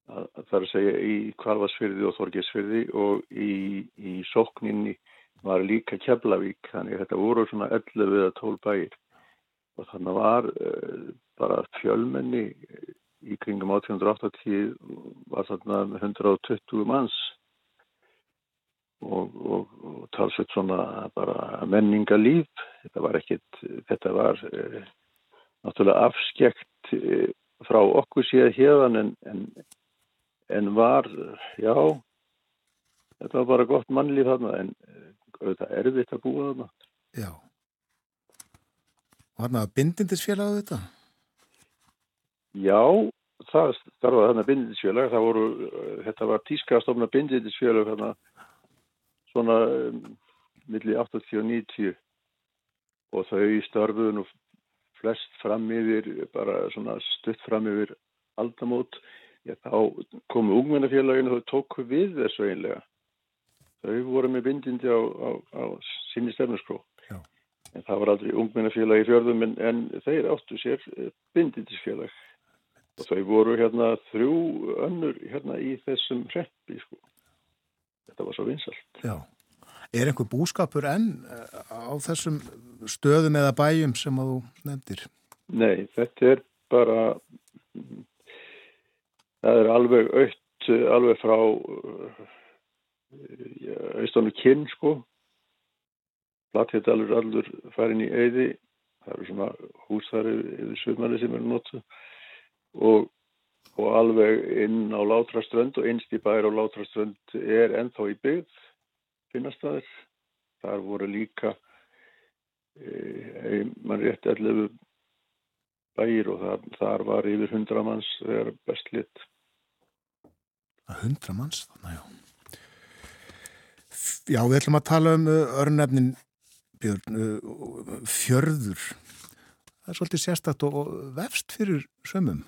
að, að það er að segja í Kvalvarsfyrði og Þorgesfyrði og í, í sókninni var líka Keflavík þannig þetta voru svona 11 eða 12 bæir. Og þannig var uh, bara fjölmenni í kringum 1880 var þarna 120 manns. Og, og, og talsveit svona bara menningalíf þetta var ekkit, þetta var uh, náttúrulega afskekt uh, frá okkur síðan hérðan en, en, en var já þetta var bara gott mannlíf þarna en auðvitað erfitt að búa þarna. Já. Var það bindindisfélag á þetta? Já, það starfaði þarna bindindisfélag. Það voru, þetta var tískastofna bindindisfélag þarna svona um, millir 80 og 90 og þau starfuðu nú flest fram yfir, bara svona stutt fram yfir aldamót, já, þá komu ungmennafélaginu og tóku við þessu einlega. Þau voru með bindindi á, á, á sinni stefnusgró. En það var aldrei ungmennafélagi í fjörðum en, en þeir áttu sér eh, bindindisfélag. Og þau voru hérna þrjú önnur hérna í þessum hreppi, sko. Þetta var svo vinsalt. Já. Er einhver búskapur enn eh, á þessum stöðum eða bæjum sem þú nefndir? Nei, þetta er bara, það er alveg aukt, alveg frá austánu kinn sko. Flathéttalur allur farin í eyði, það eru svona hús þar yfir sögmanni sem eru notu og, og alveg inn á Látraströnd og einst í bæri á Látraströnd er ennþá í byggð finnastæðir. Þar voru líka e, mann rétt 11 bæir og þar, þar var yfir 100 manns þegar best lit. 100 manns þannig, já. Já, við ætlum að tala um uh, örnefnin uh, fjörður. Það er svolítið sérstætt og vefst fyrir sömum.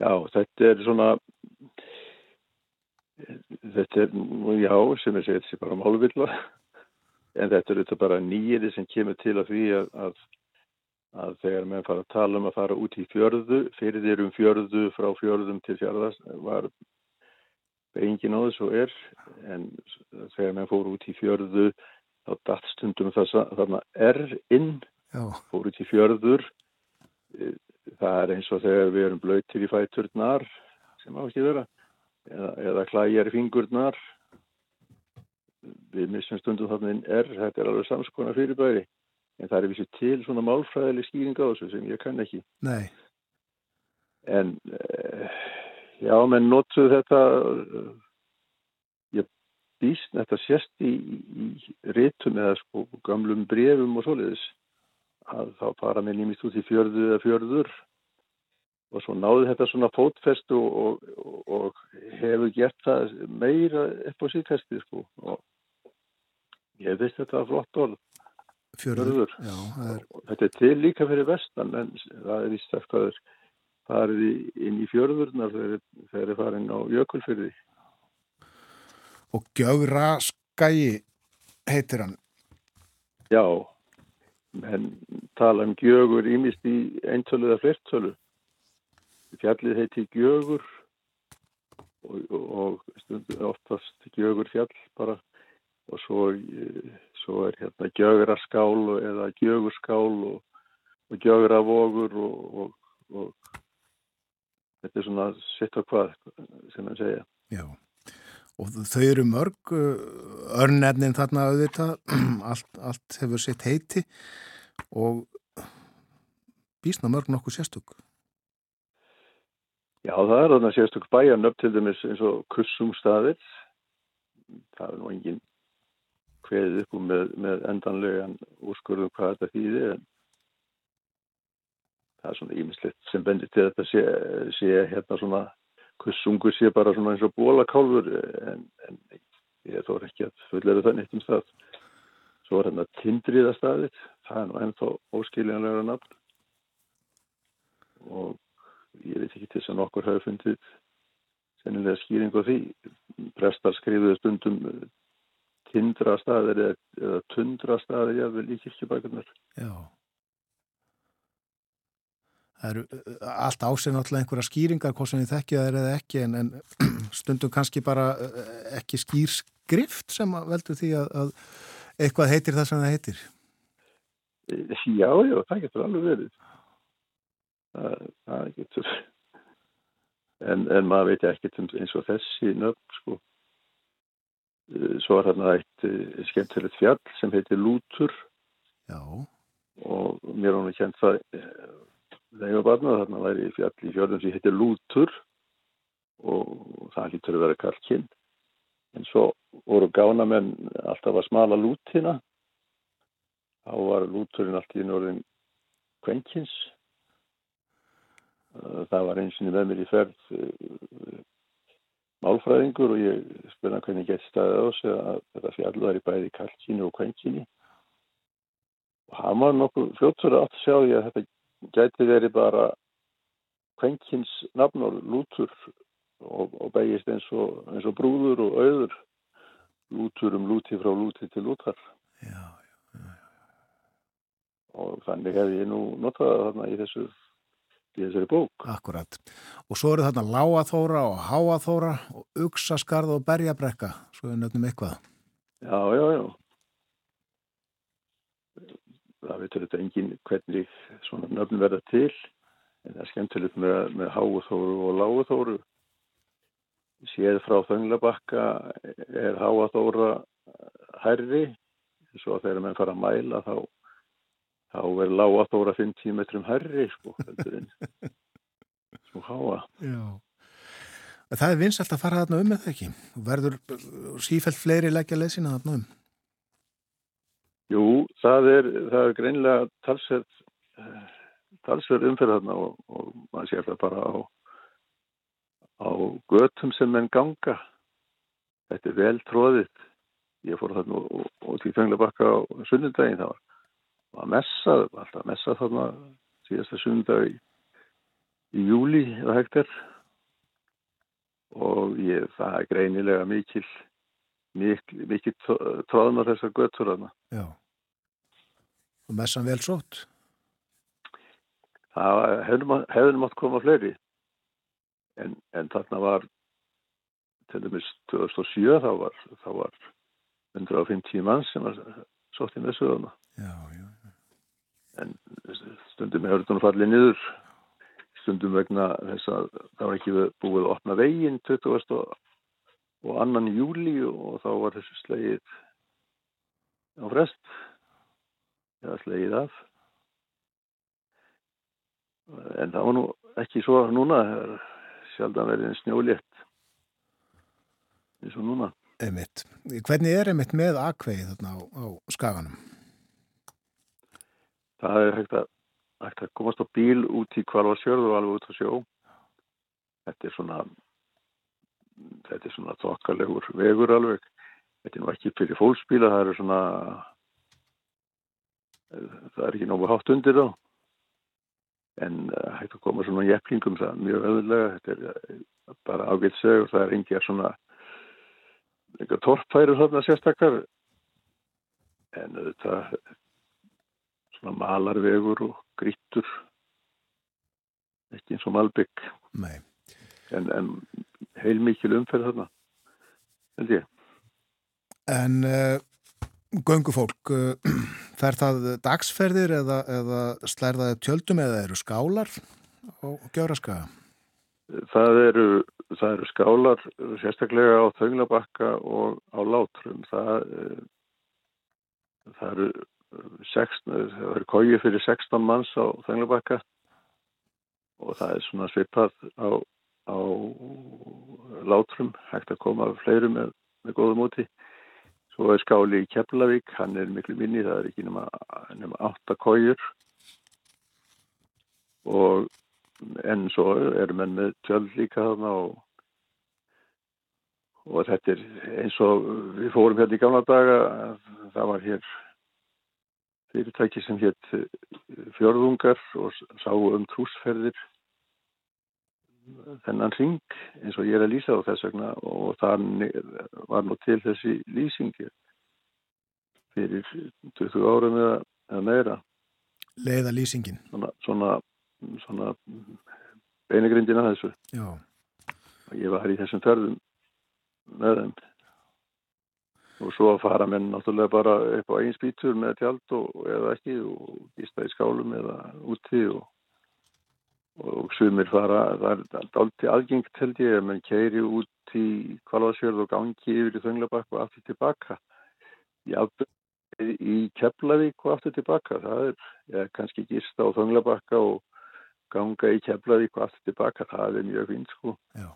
Já, þetta er svona þetta er, já, sem ég segi, þetta er bara málvilla en þetta er þetta bara nýjiri sem kemur til að því að, að, að þegar maður fara að tala um að fara út í fjörðu, fyrir þér um fjörðu frá fjörðum til fjörðast var engin á þessu er en þegar maður fór út í fjörðu þá datt stundum þarna er inn, já. fór út í fjörður. Það er eins og þegar við erum blöytir í fæturnar sem á ekki vera eða, eða klæjar fingurnar. Við missum stundum þannig er, þetta er alveg samskona fyrirbæri en það er vissi til svona málfræðileg skýring á þessu sem ég kann ekki. Nei. En eh, já, menn notuð þetta ég býst þetta sérst í, í réttum eða sko gamlum brefum og svoleiðis. Að þá fara með nýmist út í fjörðu eða fjörður og svo náði þetta svona fótfestu og, og, og hefur gert það meira upp á síðkasti sko. og ég veist þetta er flott orð. Fjörður, já, er... Þetta er til líka fyrir vestan en það er í stafkaður farið inn í fjörðurnar þegar þeir eru farin á jökulfyrði Og Gjögra Skæi heitir hann. Já en tala um Gjögur ímist í eintölu eða flertölu fjallið heiti Gjögur og, og oftast Gjögur fjall bara. Og svo, svo er hérna Gjögraskál eða Gjögurskál og, og Gjögravógur og, og þetta er svona sitt og hvað sem að segja. Já og þau eru mörg örnefnin þarna auðvitað allt, allt hefur sitt heiti og bísna mörg nokkuð sérstök. Já, það er þarna sérstök bæjarnöfn til dæmis eins og kussumstaðir. Það er nú engin hveðið upp með, með endanlegan úrskurðum hvað þetta þýðir en það er svona ímislegt sem bendir til þetta sé, sé hérna svona kussungur sé bara svona eins og bólakálfur en, en ég þór ekki að fullera það neitt um stað. Svo er hérna tindriðastæðir, það er nú ennþá óskiljanlega nafn. Og ég veit ekki til þess að nokkur hafi fundið sennilega skýring á því. Prestar skrifuðu stundum eh, tindra staðir eða, eða tundra staðir jável í kirkjubækunar Já Það eru eh, allt ásinn alltaf einhverja skýringar hvort sem þið þekkja þeir eða ekki en, en stundum kannski bara eh, ekki skýr skrift sem veldur því að, að eitthvað heitir það sem það heitir. Já, já, það getur alveg verið. Það, það getur. En, en maður veit ekki eins og þessi nöfn sko. Eh, svo er hérna eitt skemmtilegt fjall sem heitir Lútur. Já. og mér er hún að kjent það ég barnað þarna væri fjall í fjörðum sem heitir Lútur og það lítur að vera karkinn en svo voru gánamenn alltaf að smala lútina. Þá var lúturinn alltaf í norðin kvenkins. Það var einsinni með mér í ferð málfræðingur og ég spurði hann hvernig gett staðið á sig að þetta fjall var í bæði kalkinu og kvenkinni og hann var nokkuð fljóttur að sjá því að þetta gæti verið bara kvenkins nafnur, lútur og, og begist eins og, eins og brúður og auður lútur um lúti frá lúti til lútar Já, og þannig hefði ég nú notaði þarna í þessu í þessari bók. Akkurat. Og svo eru þarna láaþóra og háaþóra og uksaskarð og berjabrekka, svo er nöfnum eitthvað. Já, já, já. Það veitur þetta engin hvernig svona nöfnum verða til, en það er skemmtilegt með, með háaþóru og láaþóru. Séð frá þönglabakka er háaþóra herri, svo þegar mann fara að mæla þá þá er lág að þóra 50 metrum herri sko, svo háa. Já. Það er vinsalt að fara þarna um eða ekki? Verður sífælt fleiri leggja leysina þarna um? Jú, það er, það er greinlega talsverð, talsverð umferð þarna og, og maður sér það bara á, á götum sem menn ganga. Þetta er vel tróðið. Ég fór þarna og, til Fenglabakka á sunnundaginn það var að messa, alltaf messa þarna síðasta sundag í, í júli eða hektar og ég, það er greinilega mikil mikil tróðum að þessar göttur þarna. Já. Og messan vel sótt? Það hefði mátt koma fleiri en, en þarna var til dæmis 2007 þá var, þá var 150 mann sem var sótt í messuðana. Já, já en stundum hefur þetta fallið niður stundum vegna þess að það var ekki búið að opna veginn 20. Og, og annan júli og þá var þessu slegið á frest eða slegið af en það var nú ekki svo núna sjálf að verði en snjólétt eins og núna Emitt. Hvernig er emitt með akveið þarna á, á skaganum? það er hægt að, hægt að komast á bíl út í kvalvarsjörð og alveg út á sjó þetta er svona þetta er svona þokkalegur vegur alveg. Þetta er nú ekki fyrir fólksbíla það er svona það er ekki nógu hátt undir þá. En uh, hægt að koma svona jeflingum það mjög öðulega þetta er bara ágætt sögur það er engið svona eitthvað torfæru þarna sérstakar. En þetta svona malarvegur og grítur ekki eins og malbygg en, en heilmikil umferð þarna held ég En uh, göngufólk uh, fer það dagsferðir eða, eða slærðaði tjöldum eða eru skálar og gjöra skaga? Það eru, það eru skálar sérstaklega á þönglabakka og á látrum það, það eru það er kóið fyrir 16 manns á Þenglabakka og það er svona svipað á, á látrum, hægt að koma fleiru með, með góðum úti svo er skáli í Keflavík hann er miklu minni, það er ekki nema, nema 8 kóið og en svo erum við með tjöld líka þarna og og þetta er eins og við fórum hérna í gamla daga það var hér fyrirtæki sem hétt eh, fjörðungar og sáu um trúsferðir þennan ring eins og ég er að lýsa á þess vegna og þannig var nú til þessi lýsingi fyrir 20 árum eða, eða meira. Leiða lýsingin. Svona, svona, svona beinagrindina þessu. Já. og ég var í þessum ferðum með þeim. Og svo fara menn náttúrulega bara upp á einn spítur með tjald og, eða ekki og gista í skálum eða úti og, og sumir fara, það er aldrei aðgengt held ég, menn keiri út í kvalvarsjörð og gangi yfir í þönglabakk og aftur tilbaka í Keflavík og aftur tilbaka, það er ég, kannski gista á þönglabakka og ganga í Keflavík og aftur tilbaka, það er mjög fint sko. Já.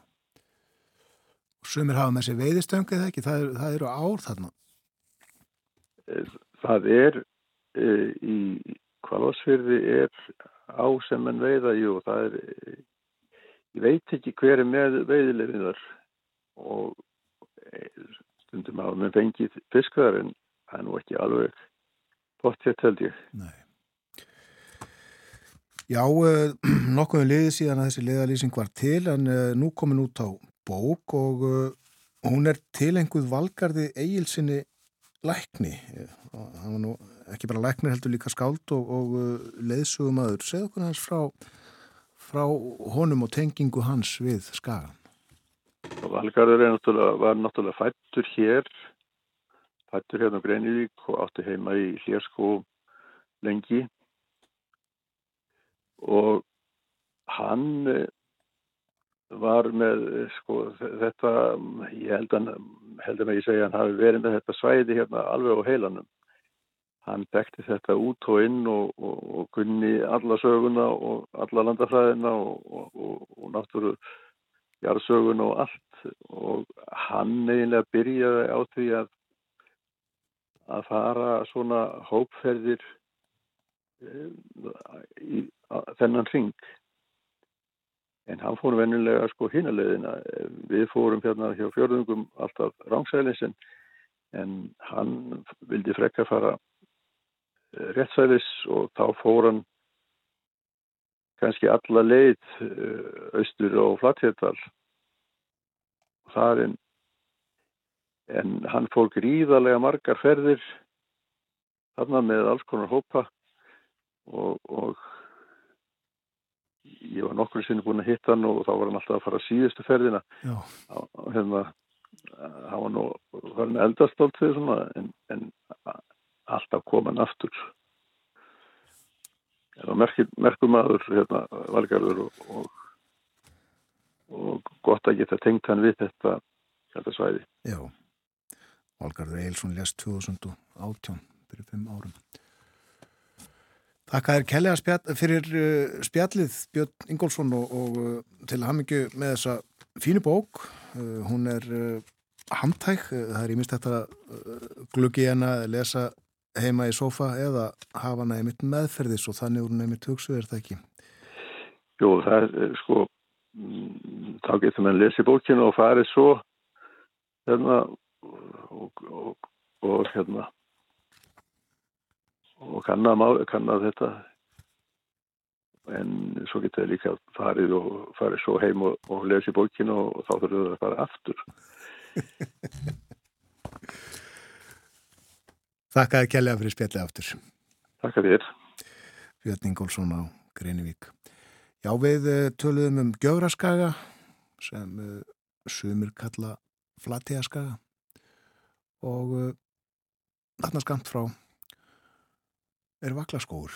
Sumir hafa með sér veiðistöng eða ekki, það, er, það eru ár þarna. Eh, það er e, í kvalvarsfyrði er á sem en veiða, jú, það er, ég veit ekki hver er með veiðilefiðar og e, stundum hafa með fengið fiskar en það er nú ekki alveg Bóttið held ég. Nei. Já, uh, nokkuðum liðið síðan að þessi liðalýsing var til en uh, nú komin út á bók og hún er tilenguð valgarði eigilsinni lækni. Það var nú ekki bara læknir heldur líka skáld og, og leiðsugum aður. Segð okkur hans frá, frá honum og tengingu hans við skagan. Valgarður náttúrulega, var náttúrulega fættur hér, fættur hérna á Greinivík og átti heima í Hlérskó lengi og hann eh, var með sko þetta, ég held að held að ég segja hann hafi verið með þetta svæði hérna alveg á heilanum hann bekti þetta út og inn og, og, og kunni alla söguna og alla landafræðina og, og náttúru jarðsöguna og allt. Og hann eiginlega byrjaði á því að að fara svona hópferðir í þennan ring en hann fór vennilega sko hínulegðina við fórum hérna hjá fjörðungum alltaf rángsælis en hann vildi frekka fara eh, réttsælis og þá fór hann kannski alla leið eh, austur og flatthjertal og það er en hann fór gríðarlega margar ferðir þarna með alls konar hópa og, og ég var nokkur sinni búin að hitta hann og þá var hann alltaf að fara síðustu ferðina. Og hérna hann var nú farin eldastólt þegar svona en, en alltaf kom hann aftur var merkum aður hérna valgarður og, og, og gott að geta tengt hann við þetta, þetta svæði. Já, valgarður Eilsson lest 2018 fyrir 5 árum. Þakka þér kellega spjall, fyrir uh, spjallið Björn Ingólfsson og, og uh, til hamingju með þessa fínu bók. Uh, hún er handtæk, það er íminst þetta gluggi hana að lesa heima í sofa eða hafa hana einmitt meðferðis og þannig úr hún einmitt hugsu er það ekki? Jú, það er sko, mm, þá getur maður lesið bókinu og farið svo hérna og, og, og hérna og kannad, kannad þetta en svo getur það líka farið og farið svo heim og, og lesi bókinu og þá þurfum við að fara aftur Þakka þér kjærlega fyrir spjallið aftur. Þakka þér. Björn Ingólfsson á Greinivík Já við eh, töluðum um Gjögraskaga sem uh, sumir kalla Flatiaskaga og uh, þarna skamt frá er vaklaskóur.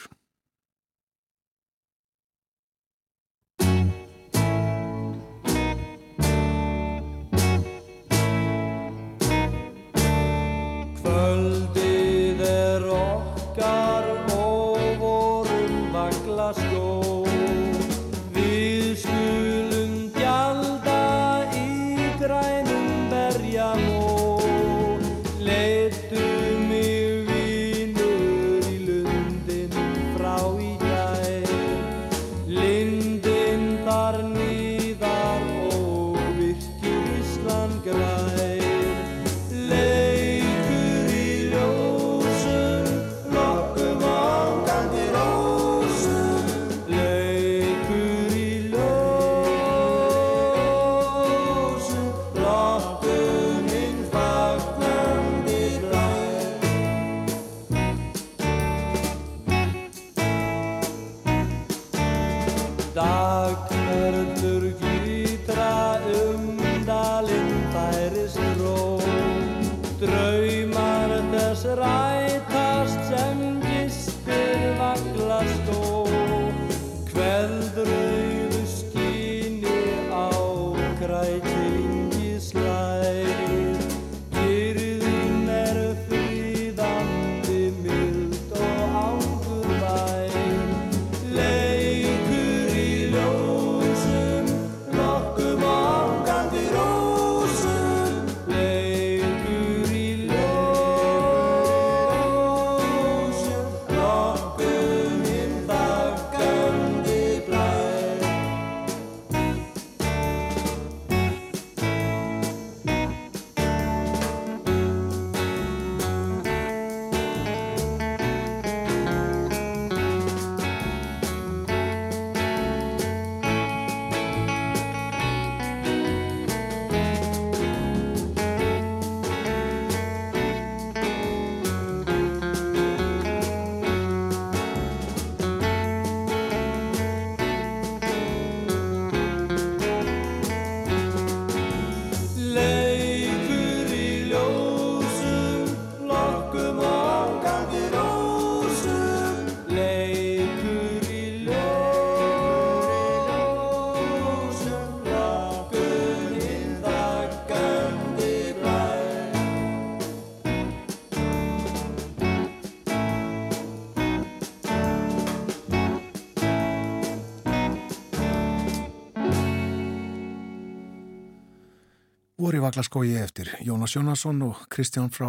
Vaglaskói eftir Jónas Jónasson og Kristján frá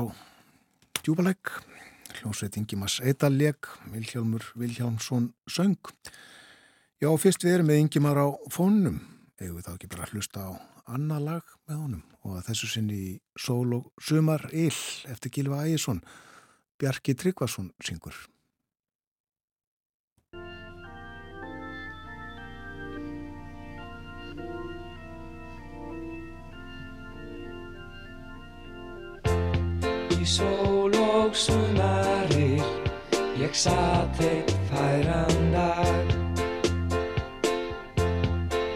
Djúbalegg, hljómsveit Ingimas Eidalleg, Vilhjálmur Vilhjálmsson söng. Já, fyrst við erum með Ingimar á fónunum, eða þá ekki bara hlusta á annað lag með honum og að þessu sinni í Sól og Sumar Ill eftir Gilva Ægjesson, Bjarki Tryggvason syngur. Í sól og sumarir ég satt eitt færan dag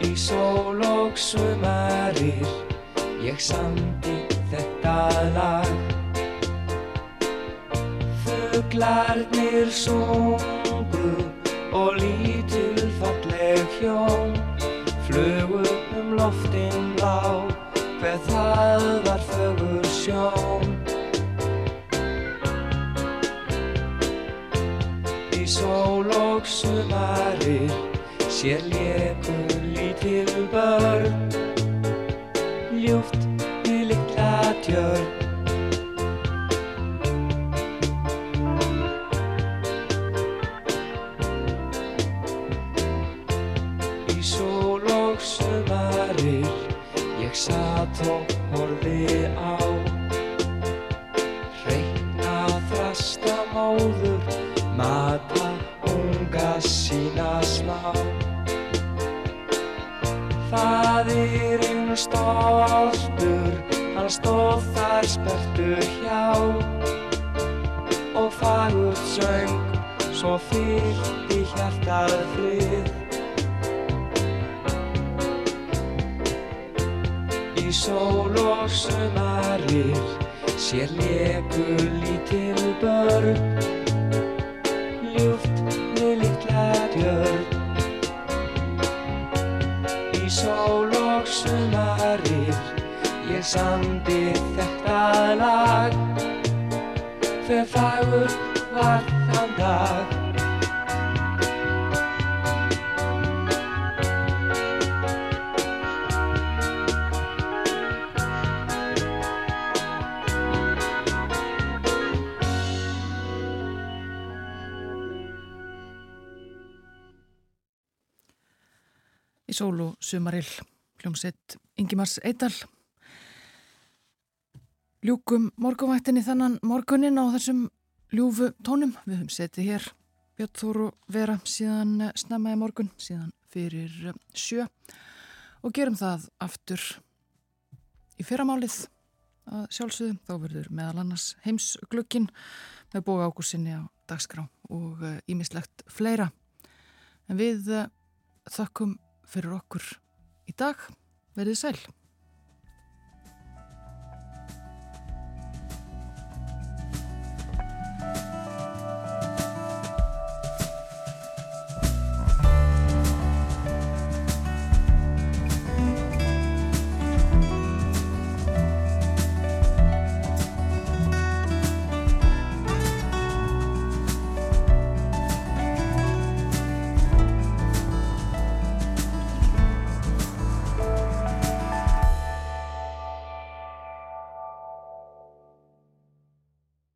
Í sól og sumarir ég samti þetta lag. Fuglarnir sungu og lítil falleg hjón Flugu um loftin blá hver það var fögur sjón sól og sumarir sér lékur lítil börn stóð þar spertur hjá. Og fagurt söng, svo fyllt í hjartað frið. Í sól og sumarir sér leku lítil börn samdi þetta lag. Hver fagur var þann dag? Í sól og sumarill hljómsett Ingimars Eidal ljúkum morgunvættinni þannan morgunin á þessum ljúfu tónum við höfum setið hér Björn Þóru vera síðan snemmaði morgun síðan fyrir sjö og gerum það aftur í fyrramálið að sjálfsögum þá verður meðal annars heimsglöggin með bóga ágúsinni á dagskrá og ímislegt fleira en við þökkum fyrir okkur í dag. Verðið sæl.